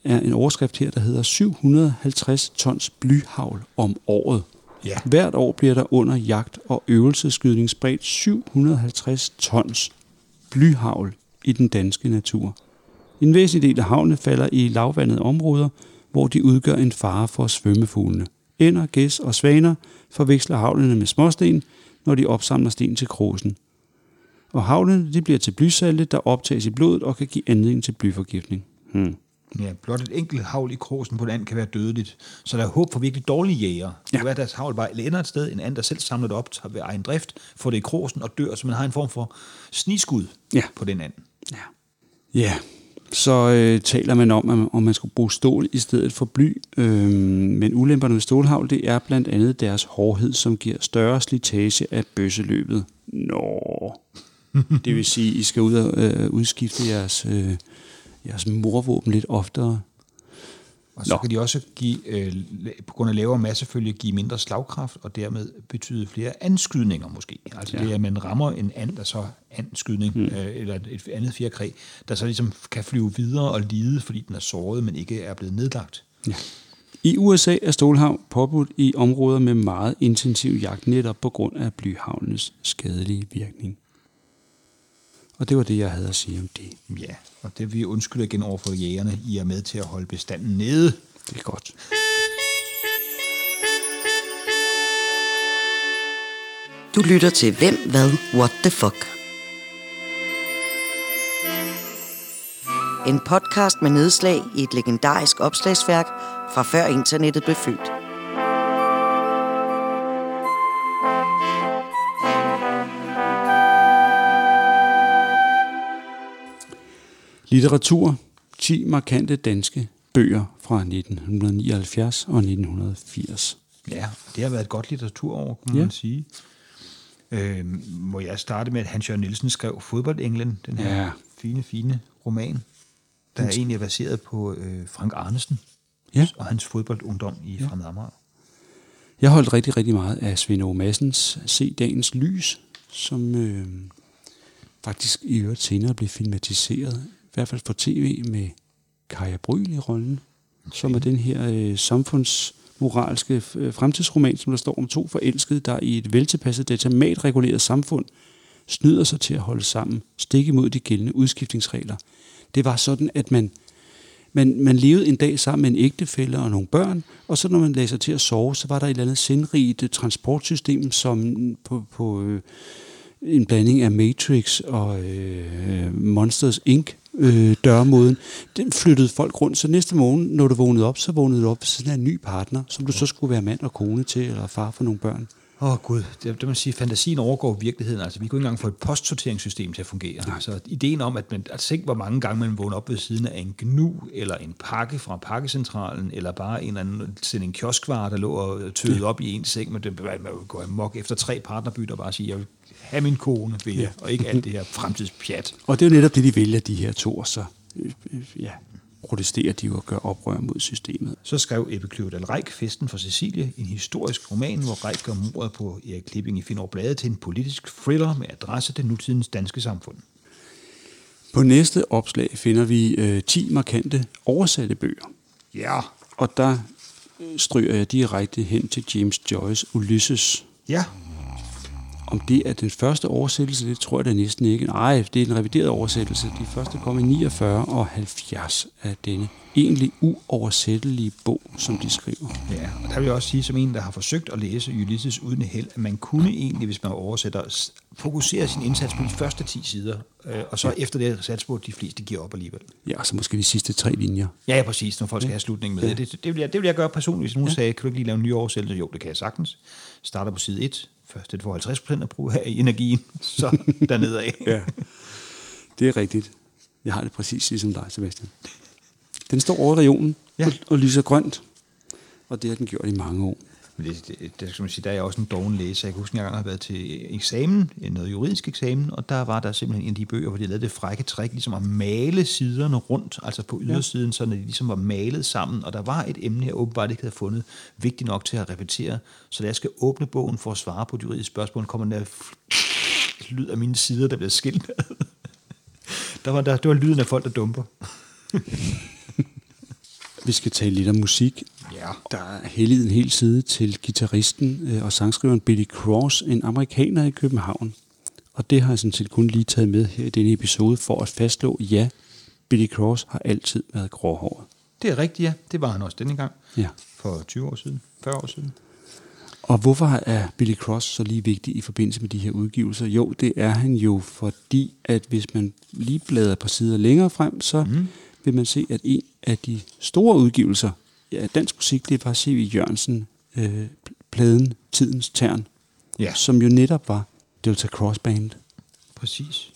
er en overskrift her, der hedder 750 tons blyhavl om året. Ja. Hvert år bliver der under jagt og øvelseskydning spredt 750 tons blyhavl i den danske natur. En væsentlig del af havne falder i lavvandede områder, hvor de udgør en fare for svømmefuglene. Ænder, gæs og svaner forveksler havlene med småsten, når de opsamler sten til krosen. Og havlene de bliver til blysalte, der optages i blodet og kan give anledning til blyforgiftning. Hmm. Ja, blot et enkelt havl i krosen på en and kan være dødeligt. Så der er håb for virkelig dårlige jæger. Det Ja. kan være, at deres havl bare ender et sted, en and, der selv samler det op tager ved egen drift, får det i krosen og dør, så man har en form for sniskud Ja. på den and. Ja. Ja, så øh, taler man om, at- om man skulle bruge stål i stedet for bly. Øh, men ulemperne ved stålhavl, det er blandt andet deres hårdhed, som giver større slitage af bøsseløbet. Nå. Det vil sige, I skal ud og øh, udskifte jeres, øh, jeres morvåben lidt oftere. Og så Nå. kan de også give, øh, på grund af lavere massefølge, give mindre slagkraft, og dermed betyde flere anskydninger måske. Altså ja. det at man rammer en and, der så andskydning, mm. øh, eller et andet fjerkræ, der så ligesom kan flyve videre og lide, fordi den er såret, men ikke er blevet nedlagt. Ja. I USA er stålhavn påbudt i områder med meget intensiv jagt, netop på grund af blyhavnenes skadelige virkning. Og det var det, jeg havde at sige om det. Ja, og det vi undskylder igen over for jægerne, I er med til at holde bestanden nede. Det er godt. Du lytter til Hvem, Hvad, What the Fuck. En podcast med nedslag i et legendarisk opslagsværk fra før internettet blev født. Litteratur. 10 markante danske bøger fra 1979 og 1980. Ja, det har været et godt litteraturår, kan man Ja. ja. sige. Øh, må jeg starte med, at Hans Jørgen Nielsen skrev Fodboldenglen, den her Ja. fine, fine roman, der er egentlig baseret på øh, Frank Arnesen Ja. og hans fodboldungdom i ja. Fremad Amager. Jeg holdt rigtig, rigtig meget af Svend Aage Madsens Se Dagens Lys, som øh, faktisk i øvrigt senere blev filmatiseret, hvert fald for tv med Kaja Bryl i rollen, okay. som er den her øh, samfundsmoralske øh, fremtidsroman, som der står om to forelskede, der i et veltilpasset datamatreguleret samfund snyder sig til at holde sammen, stik imod de gældende udskiftningsregler. Det var sådan, at man man, man levede en dag sammen med en ægtefælle og nogle børn, og så når man lagde sig til at sove, så var der et eller andet sindrigt øh, transportsystem, som på, på øh, en blanding af Matrix og øh, Monsters Inc. Øh, dørmåden, den flyttede folk rundt, så næste morgen, når du vågnede op, så vågnede du op ved sådan en ny partner, som du så skulle være mand og kone til, eller far for nogle børn. Åh oh, gud, det, det man sige, fantasien overgår virkeligheden. Altså, vi kunne ikke engang få et postsorteringssystem til at fungere. Nej. Så ideen om, at man, altså ikke hvor mange gange man vågner op ved siden af en gnu, eller en pakke fra pakkecentralen, eller bare en eller anden sende en kioskvare, der lå og tøede op i en seng, men det man jo gå amok efter tre partnerbytter og bare sige, jeg vil have min kone, vil jeg, og ikke alt det her fremtidspjat. Og det er jo netop det, de vælger, de her to, og så øh, øh, ja, protesterer de jo og gør oprør mod systemet. Så skrev Ebbe Kløvedal Reik Festen for Cecilie, en historisk roman, hvor Reik gør mordet på Erik Klipping i Finår Blade til en politisk thriller med adresse til nutidens danske samfund. På næste opslag finder vi øh, 10 markante oversatte bøger. Ja, Og der øh, stryger jeg direkte hen til James Joyce Ulysses. ja, Om det er den første oversættelse, det tror jeg da næsten ikke. Nej, det er en revideret oversættelse. De første kom i 49 og 70 af denne egentlig uoversættelige bog, som de skriver. Ja, og der vil jeg også sige, som en, der har forsøgt at læse Ulysses uden held, at man kunne egentlig, hvis man oversætter, fokusere sin indsats på de første 10 sider, øh, og så ja. efter det satse på, de fleste giver op alligevel. Ja, så måske de sidste tre linjer. Ja, ja, præcis, når folk skal have slutningen med. Ja. Det, det, vil jeg, det vil jeg gøre personligt, hvis nogen ja. sagde, kan du ikke lige lave en ny oversættelse? Jo, det kan jeg sagtens. Starter på side 1, først det får 50 procent af brug af energien, så dernede af. Ja. Det er rigtigt. Jeg har det præcis ligesom dig, Sebastian. Den står over regionen ja. og, og lyser grønt. Og det har den gjort i mange år. Men det, det, det skal man sige, der er jeg også en doven læser. Jeg kan huske, at jeg engang har været til eksamen, noget juridisk eksamen, og der var der simpelthen en af de bøger, hvor de lavede det frække træk, ligesom at male siderne rundt, altså på ydersiden, så de ligesom var malet sammen, og der var et emne, jeg åbenbart ikke havde fundet vigtigt nok til at repetere, så da jeg skal åbne bogen for at svare på de juridiske spørgsmål, kommer der lyd af mine sider, der bliver skilt. Der var der, det var lyden af folk, der dumper. Vi skal tale lidt om musik. Ja. Der er helliget en hel side til gitarristen øh, og sangskriveren Billy Cross, en amerikaner i København. Og det har jeg sådan set kun lige taget med her i denne episode for at fastslå, ja, Billy Cross har altid været gråhåret. Det er rigtigt, ja. Det var han også denne gang. Ja. For 20 år siden, 40 år siden. Og hvorfor er Billy Cross så lige vigtig i forbindelse med de her udgivelser? Jo, det er han jo, fordi at hvis man lige bladrer på sider længere frem, så mm. vil man se, at en af de store udgivelser af dansk musik, det var C.V. Jørgensen, øh, pladen Tidens Tern, Ja. som jo netop var Delta Cross Band Præcis.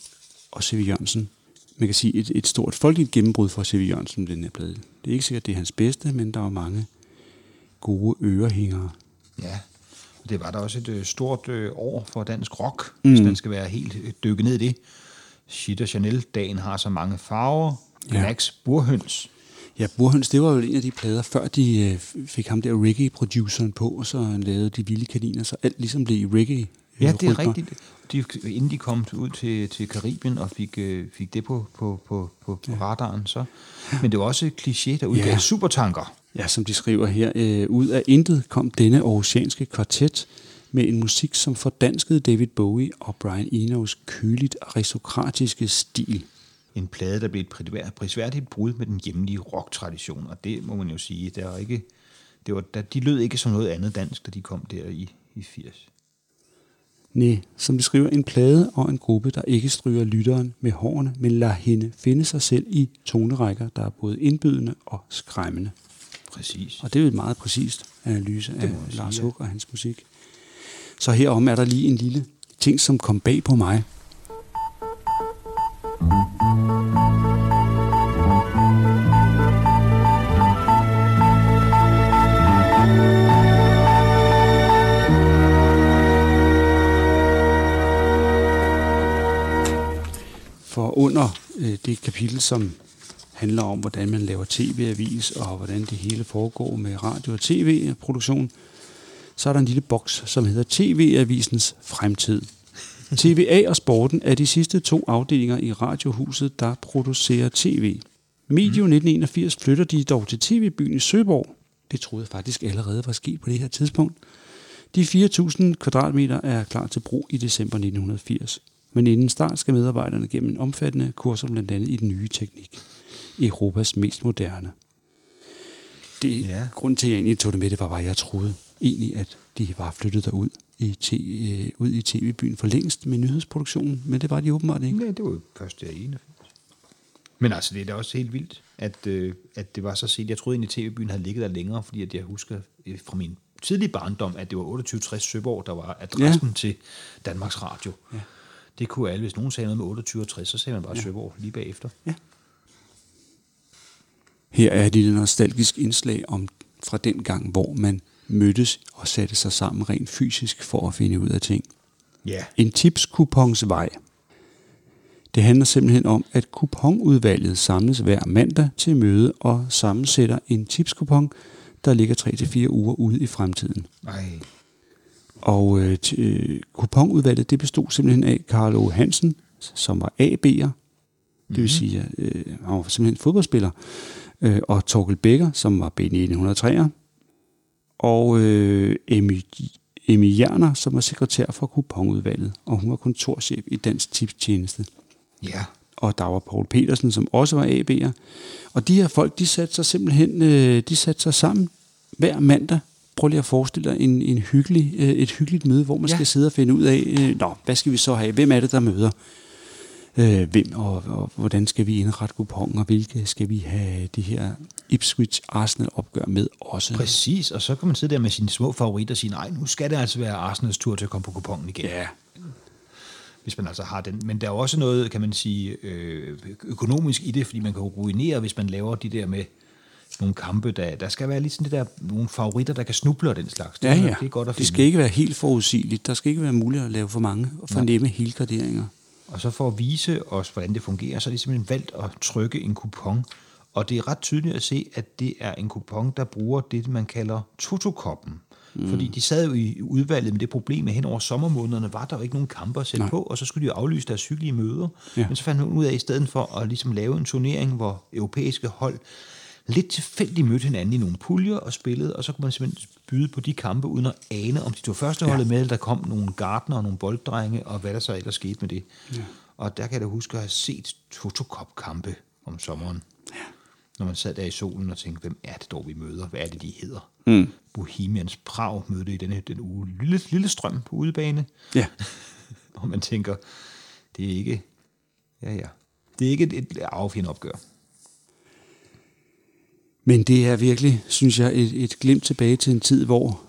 og C.V. Jørgensen. Man kan sige et, et stort folkeligt gennembrud for C.V. Jørgensen den her plade. Det er ikke sikkert, det er hans bedste, men der var mange gode ørehængere. Ja, og det var der også et øh, stort øh, år for dansk rock, mm. hvis man skal være helt øh, dykket ned i det. Shit og Chanel, dagen har så mange farver. Ja. Max Burhøns. Ja, Burhøns, det var jo en af de plader, før de øh, fik ham der reggae-produceren på, og så han lavede de vilde kaniner, så alt ligesom blev reggae. øh, Ja, det er rigtigt. De, inden de kom ud til, til Karibien og fik, øh, fik det på, på, på, på, på radaren, så. Men det var også et kliché, der udgav Ja. supertanker. Ja, som de skriver her, øh, ud af intet kom denne oceanske kvartet med en musik, som fordanskede David Bowie og Brian Enos køligt aristokratiske stil. En plade, der blev et prisvær- prisværdigt brud med den hjemlige rocktradition, og det må man jo sige, der var ikke, det var, der, de lød ikke som noget andet dansk, da de kom der i, i 80. Nej, som de skriver, en plade og en gruppe, der ikke stryger lytteren med hårene, men lader hende finde sig selv i tonerækker, der er både indbydende og skræmmende. Præcis. Og det er jo et meget præcist analyse af Lars. Hug og hans musik. Så herom er der lige en lille ting, som kom bag på mig. For under øh, det kapitel, som handler om, hvordan man laver tv-avis, og hvordan det hele foregår med radio- og tv-produktion, så er der en lille boks, som hedder TV-avisens fremtid. TVA og sporten er de sidste to afdelinger i Radiohuset, der producerer tv. Medio 1981 flytter de dog til TV-byen i Søborg. Det troede jeg faktisk allerede var sket på det her tidspunkt. De 4.000 kvadratmeter er klar til brug i december 1980. Men inden start skal medarbejderne gennem en omfattende kurser blandt andet i den nye teknik. Europas mest moderne. Det Ja. ja. grund til, at jeg egentlig tog det med, det var bare, at jeg troede egentlig, at de var flyttet derud i, t- øh, ud i tv-byen for længst med nyhedsproduktionen, men det var de åbenbart ikke. Nej, det var jo først der i 81. Men altså, det er da også helt vildt, at, øh, at det var så set. Jeg troede egentlig, at TV-byen havde ligget der længere, fordi at jeg husker øh, fra min tidlige barndom, at det var 2860 Søborg, der var adressen ja. til Danmarks Radio. Ja. Det kunne alle, hvis nogen sagde noget med 2860, så sagde man bare ja. Søborg lige bagefter. Her er et lille nostalgisk indslag om fra den gang, hvor man mødtes og satte sig sammen rent fysisk for at finde ud af ting. Ja. En tipskupons vej. Det handler simpelthen om, at kuponudvalget samles hver mandag til møde og sammensætter en tipskupon, der ligger 3-4 uger ude i fremtiden. Nej. Og øh, t- øh, kuponudvalget, det bestod simpelthen af Karl O. Hansen, som var AB'er, det vil sige, at øh, han var simpelthen fodboldspiller, øh, og Torkel Becker, som var B1903'er, og øh, Emmy, Emmy Jerner, som var sekretær for kuponudvalget, og hun var kontorchef i Dansk Tipstjeneste. Ja. Og der var Paul Petersen, som også var AB'er. Og de her folk, de satte sig simpelthen øh, de satte sig sammen hver mandag. Prøv lige at forestille dig en, en hyggelig, øh, et hyggeligt møde, hvor man Ja. skal sidde og finde ud af, øh, Nå, hvad skal vi så have? Hvem er det, der møder? Øh, hvem og, og hvordan skal vi indrette kuponen, og hvilke skal vi have de her Ipswich Arsenal opgør med også? Præcis, og så kan man sidde der med sine små favoritter og sige, nej, nu skal det altså være Arsenals tur til at komme på kupongen igen. Ja, hvis man altså har den. Men der er også noget, kan man sige, øh, økonomisk i det, fordi man kan ruinere, hvis man laver de der med nogle kampe, der, der skal være ligesom det der, nogle favoritter, der kan snuble og den slags. Det, ja, ja. det er godt at det finde. skal ikke være helt forudsigeligt. Der skal ikke være muligt at lave for mange og for nemme helgarderinger. Og så for at vise os, hvordan det fungerer, så er de simpelthen valgt at trykke en kupon. Og det er ret tydeligt at se, at det er en kupon, der bruger det, man kalder totokoppen. Mm. Fordi de sad jo i udvalget med det problem, at hen over sommermånederne var der jo ikke nogen kampe at sætte Nej. på, og så skulle de jo aflyse deres hyggelige møder. Ja. Men så fandt man ud af, at i stedet for at ligesom lave en turnering, hvor europæiske hold lidt tilfældigt mødte hinanden i nogle puljer og spillede, og så kunne man simpelthen byde på de kampe, uden at ane, om de tog førsteholdet ja. med, eller der kom nogle gardner og nogle bolddrenge, og hvad der så ellers skete med det. Ja. Og der kan jeg da huske at have set Totokop-kampe om sommeren. Ja. Når man sad der i solen og tænkte, hvem er det dog, vi møder? Hvad er det, de hedder? Mm. Bohemians Prag mødte i denne, den uge lille, lille strøm på udebane. Ja. Og man tænker, det er ikke... Ja, ja. Det er ikke et, et affjende opgør. Men det er virkelig, synes jeg, et, et glimt tilbage til en tid, hvor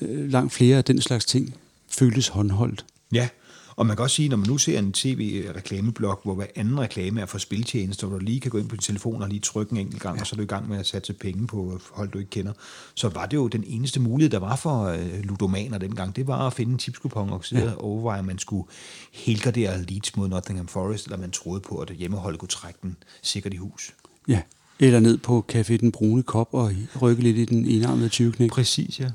øh, langt flere af den slags ting føltes håndholdt. Ja, og man kan også sige, når man nu ser en tv-reklameblok, hvor hver anden reklame er for spiltjenester, hvor du lige kan gå ind på din telefon og lige trykke en enkelt gang, ja. og så er du i gang med at satse penge på hold, du ikke kender, så var det jo den eneste mulighed, der var for øh, ludomaner dengang, det var at finde en tipskupon og sidde ja. og overveje, om man skulle helgardere Leeds mod Nottingham Forest, eller man troede på, at hjemmeholdet kunne trække den sikkert i hus. Ja. Eller ned på Café Den Brune Kop og rykke lidt i den enarmede 20 Præcis, ja.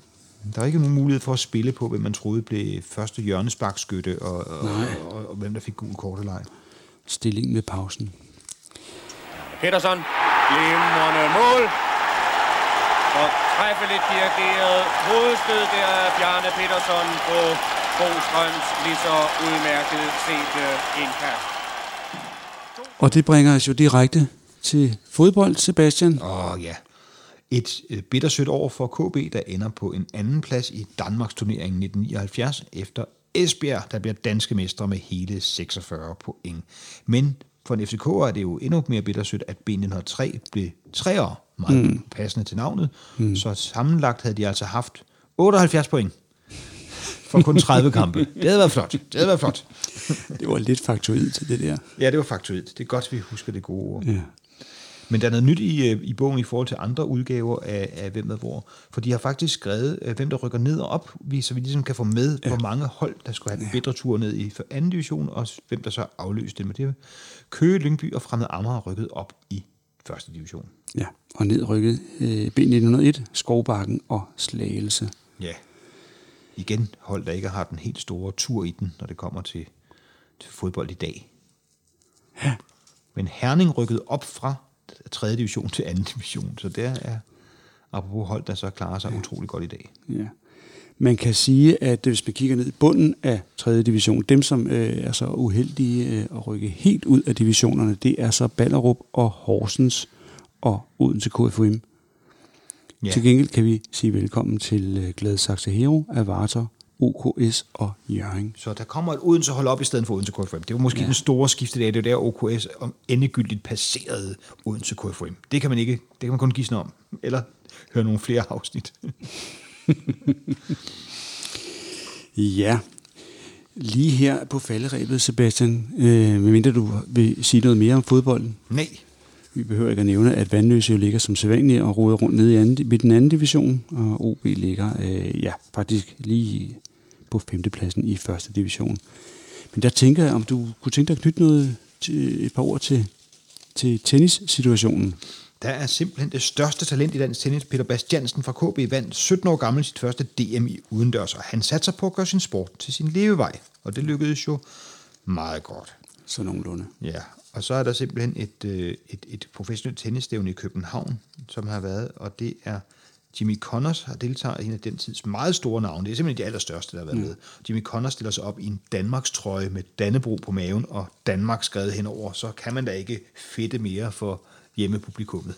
Der er ikke nogen mulighed for at spille på, hvem man troede blev første hjørnesparkskytte, og, og, og, og, og hvem der fik gul kort eller ej. Stillingen ved pausen. Petersen, glimrende mål. Og træffeligt dirigeret hovedstød der af Bjarne Petersen på Bostrøms lige så udmærket set indkast. Og det bringer os jo direkte til fodbold, Sebastian. Åh ja. Et øh, bittersødt år for KB, der ender på en anden plads i Danmarks turnering 1979, efter Esbjerg, der bliver danske mestre med hele 46 point. Men for en FCK er det jo endnu mere bittersødt, at B903 blev treere, meget mm. passende til navnet. Mm. Så sammenlagt havde de altså haft 78 point for kun 30 kampe. Det havde været flot. Det havde været flot. Det var lidt faktoid til det der. Ja, det var faktuelt. Det er godt, vi husker det gode ord. Ja. Men der er noget nyt i, øh, i bogen i forhold til andre udgaver af, af Hvem med hvor. For de har faktisk skrevet, øh, hvem der rykker ned og op, så vi ligesom kan få med, ja. hvor mange hold, der skulle have den bedre tur ned i for anden division, og hvem der så afløste det med det. Køge, Lyngby og Fremad Amager rykket op i første division. ja. Og ned rykket øh, B901, Skovbakken og Slagelse. Ja. Igen hold, der ikke har den helt store tur i den, når det kommer til, til fodbold i dag. Ja. Men Herning rykket op fra 3. division til 2. division, så der er apropos hold, der så klarer sig ja. utrolig godt i dag. Ja. Man kan sige, at hvis man kigger ned i bunden af 3. division, dem som øh, er så uheldige øh, at rykke helt ud af divisionerne, det er så Ballerup og Horsens og Odense KFUM. Ja. Til gengæld kan vi sige velkommen til øh, Gladsaxe Hero, Avatar, OKS og Jørgen. Så der kommer et Odense hold op i stedet for Odense KFM. Det var måske ja. den store skifte der. Det er der OKS om endegyldigt passerede Odense KFM. Det kan man ikke, det kan man kun gisne om. Eller høre nogle flere afsnit. Ja, lige her på falderæbet, Sebastian, øh, medmindre du vil sige noget mere om fodbolden. Nej. Vi behøver ikke at nævne, at Vandløse jo ligger som sædvanligt og roder rundt nede i, anden, i den anden division, og OB ligger øh, ja, faktisk lige på femtepladsen i første division. Men der tænker jeg, om du kunne tænke dig at knytte noget til, et par ord til, til tennissituationen. Der er simpelthen det største talent i dansk tennis. Peter Bastiansen fra KB vandt 17 år gammel sit første DM i udendørs, og han satte sig på at gøre sin sport til sin levevej. Og det lykkedes jo meget godt. Så nogenlunde. Ja, og så er der simpelthen et, øh, et, et professionelt tennisstævne i København, som har været, og det er Jimmy Connors har deltaget i en af den tids meget store navne. Det er simpelthen de allerstørste, der har været mm. med. Jimmy Connors stiller sig op i en Danmarks trøje med Dannebro på maven og Danmark skrevet henover. Så kan man da ikke fedte mere for hjemmepublikummet.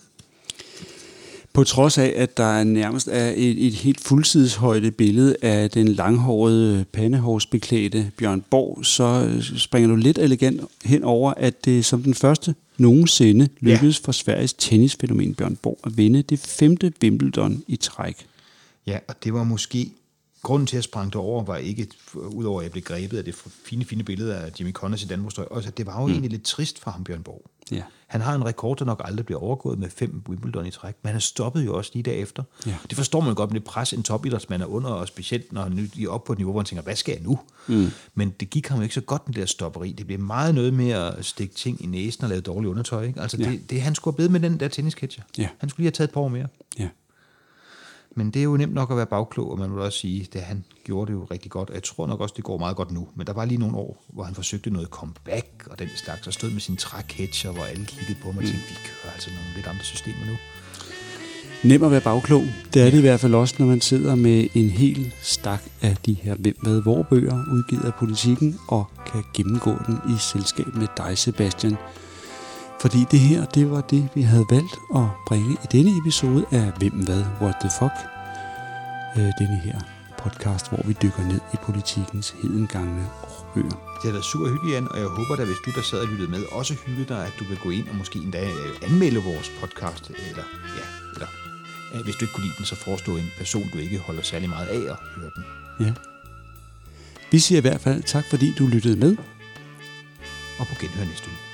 På trods af, at der nærmest er et, et helt fuldsideshøjde billede af den langhårede pandehårsbeklædte Bjørn Borg, så springer du lidt elegant hen over, at det som den første nogensinde lykkedes ja. for Sveriges tennisfænomen Bjørn Borg at vinde det femte Wimbledon i træk. Ja, og det var måske grunden til, at jeg sprang det over, var ikke, udover at jeg blev grebet af det fine, fine billede af Jimmy Connors i Danmarks også at det var jo mm. egentlig lidt trist for ham, Bjørn Borg. Ja. Han har en rekord, der nok aldrig bliver overgået med fem Wimbledon i træk, men han stoppede jo også lige derefter. Ja. Det forstår man godt med det pres, en topidrætsmand er under, og specielt når han er op på et niveau, hvor han tænker, hvad skal jeg nu? Mm. Men det gik ham ikke så godt det der stopperi. Det blev meget noget med at stikke ting i næsen og lave dårligt undertøj. Ikke? Altså Ja. det, det, han skulle have blevet med den der tennisketcher. Ja. Han skulle lige have taget et par år mere. Ja. Men det er jo nemt nok at være bagklog, og man vil også sige, at han gjorde det jo rigtig godt. Og jeg tror nok også, det går meget godt nu. Men der var lige nogle år, hvor han forsøgte noget comeback, og den slags, og stod med sin træketcher, hvor alle kiggede på mig og tænkte, vi kører altså nogle lidt andre systemer nu. Nem at være bagklog. Det er det i hvert fald også, når man sidder med en hel stak af de her Hvem hvad hvor bøger, udgivet af politikken, og kan gennemgå den i selskab med dig, Sebastian. Fordi det her, det var det, vi havde valgt at bringe i denne episode af Hvem hvad, what the fuck. Øh, denne her podcast, hvor vi dykker ned i politikkens hedengangne årbøger. Det har været super hyggeligt, Jan, og jeg håber da, hvis du der sad og lyttede med, også hygge dig, at du vil gå ind og måske endda øh, anmelde vores podcast, eller ja, eller ja, hvis du ikke kunne lide den, så foreslå en person, du ikke holder særlig meget af at høre den. Ja. Vi siger i hvert fald tak, fordi du lyttede med. Og på genhør næste uge.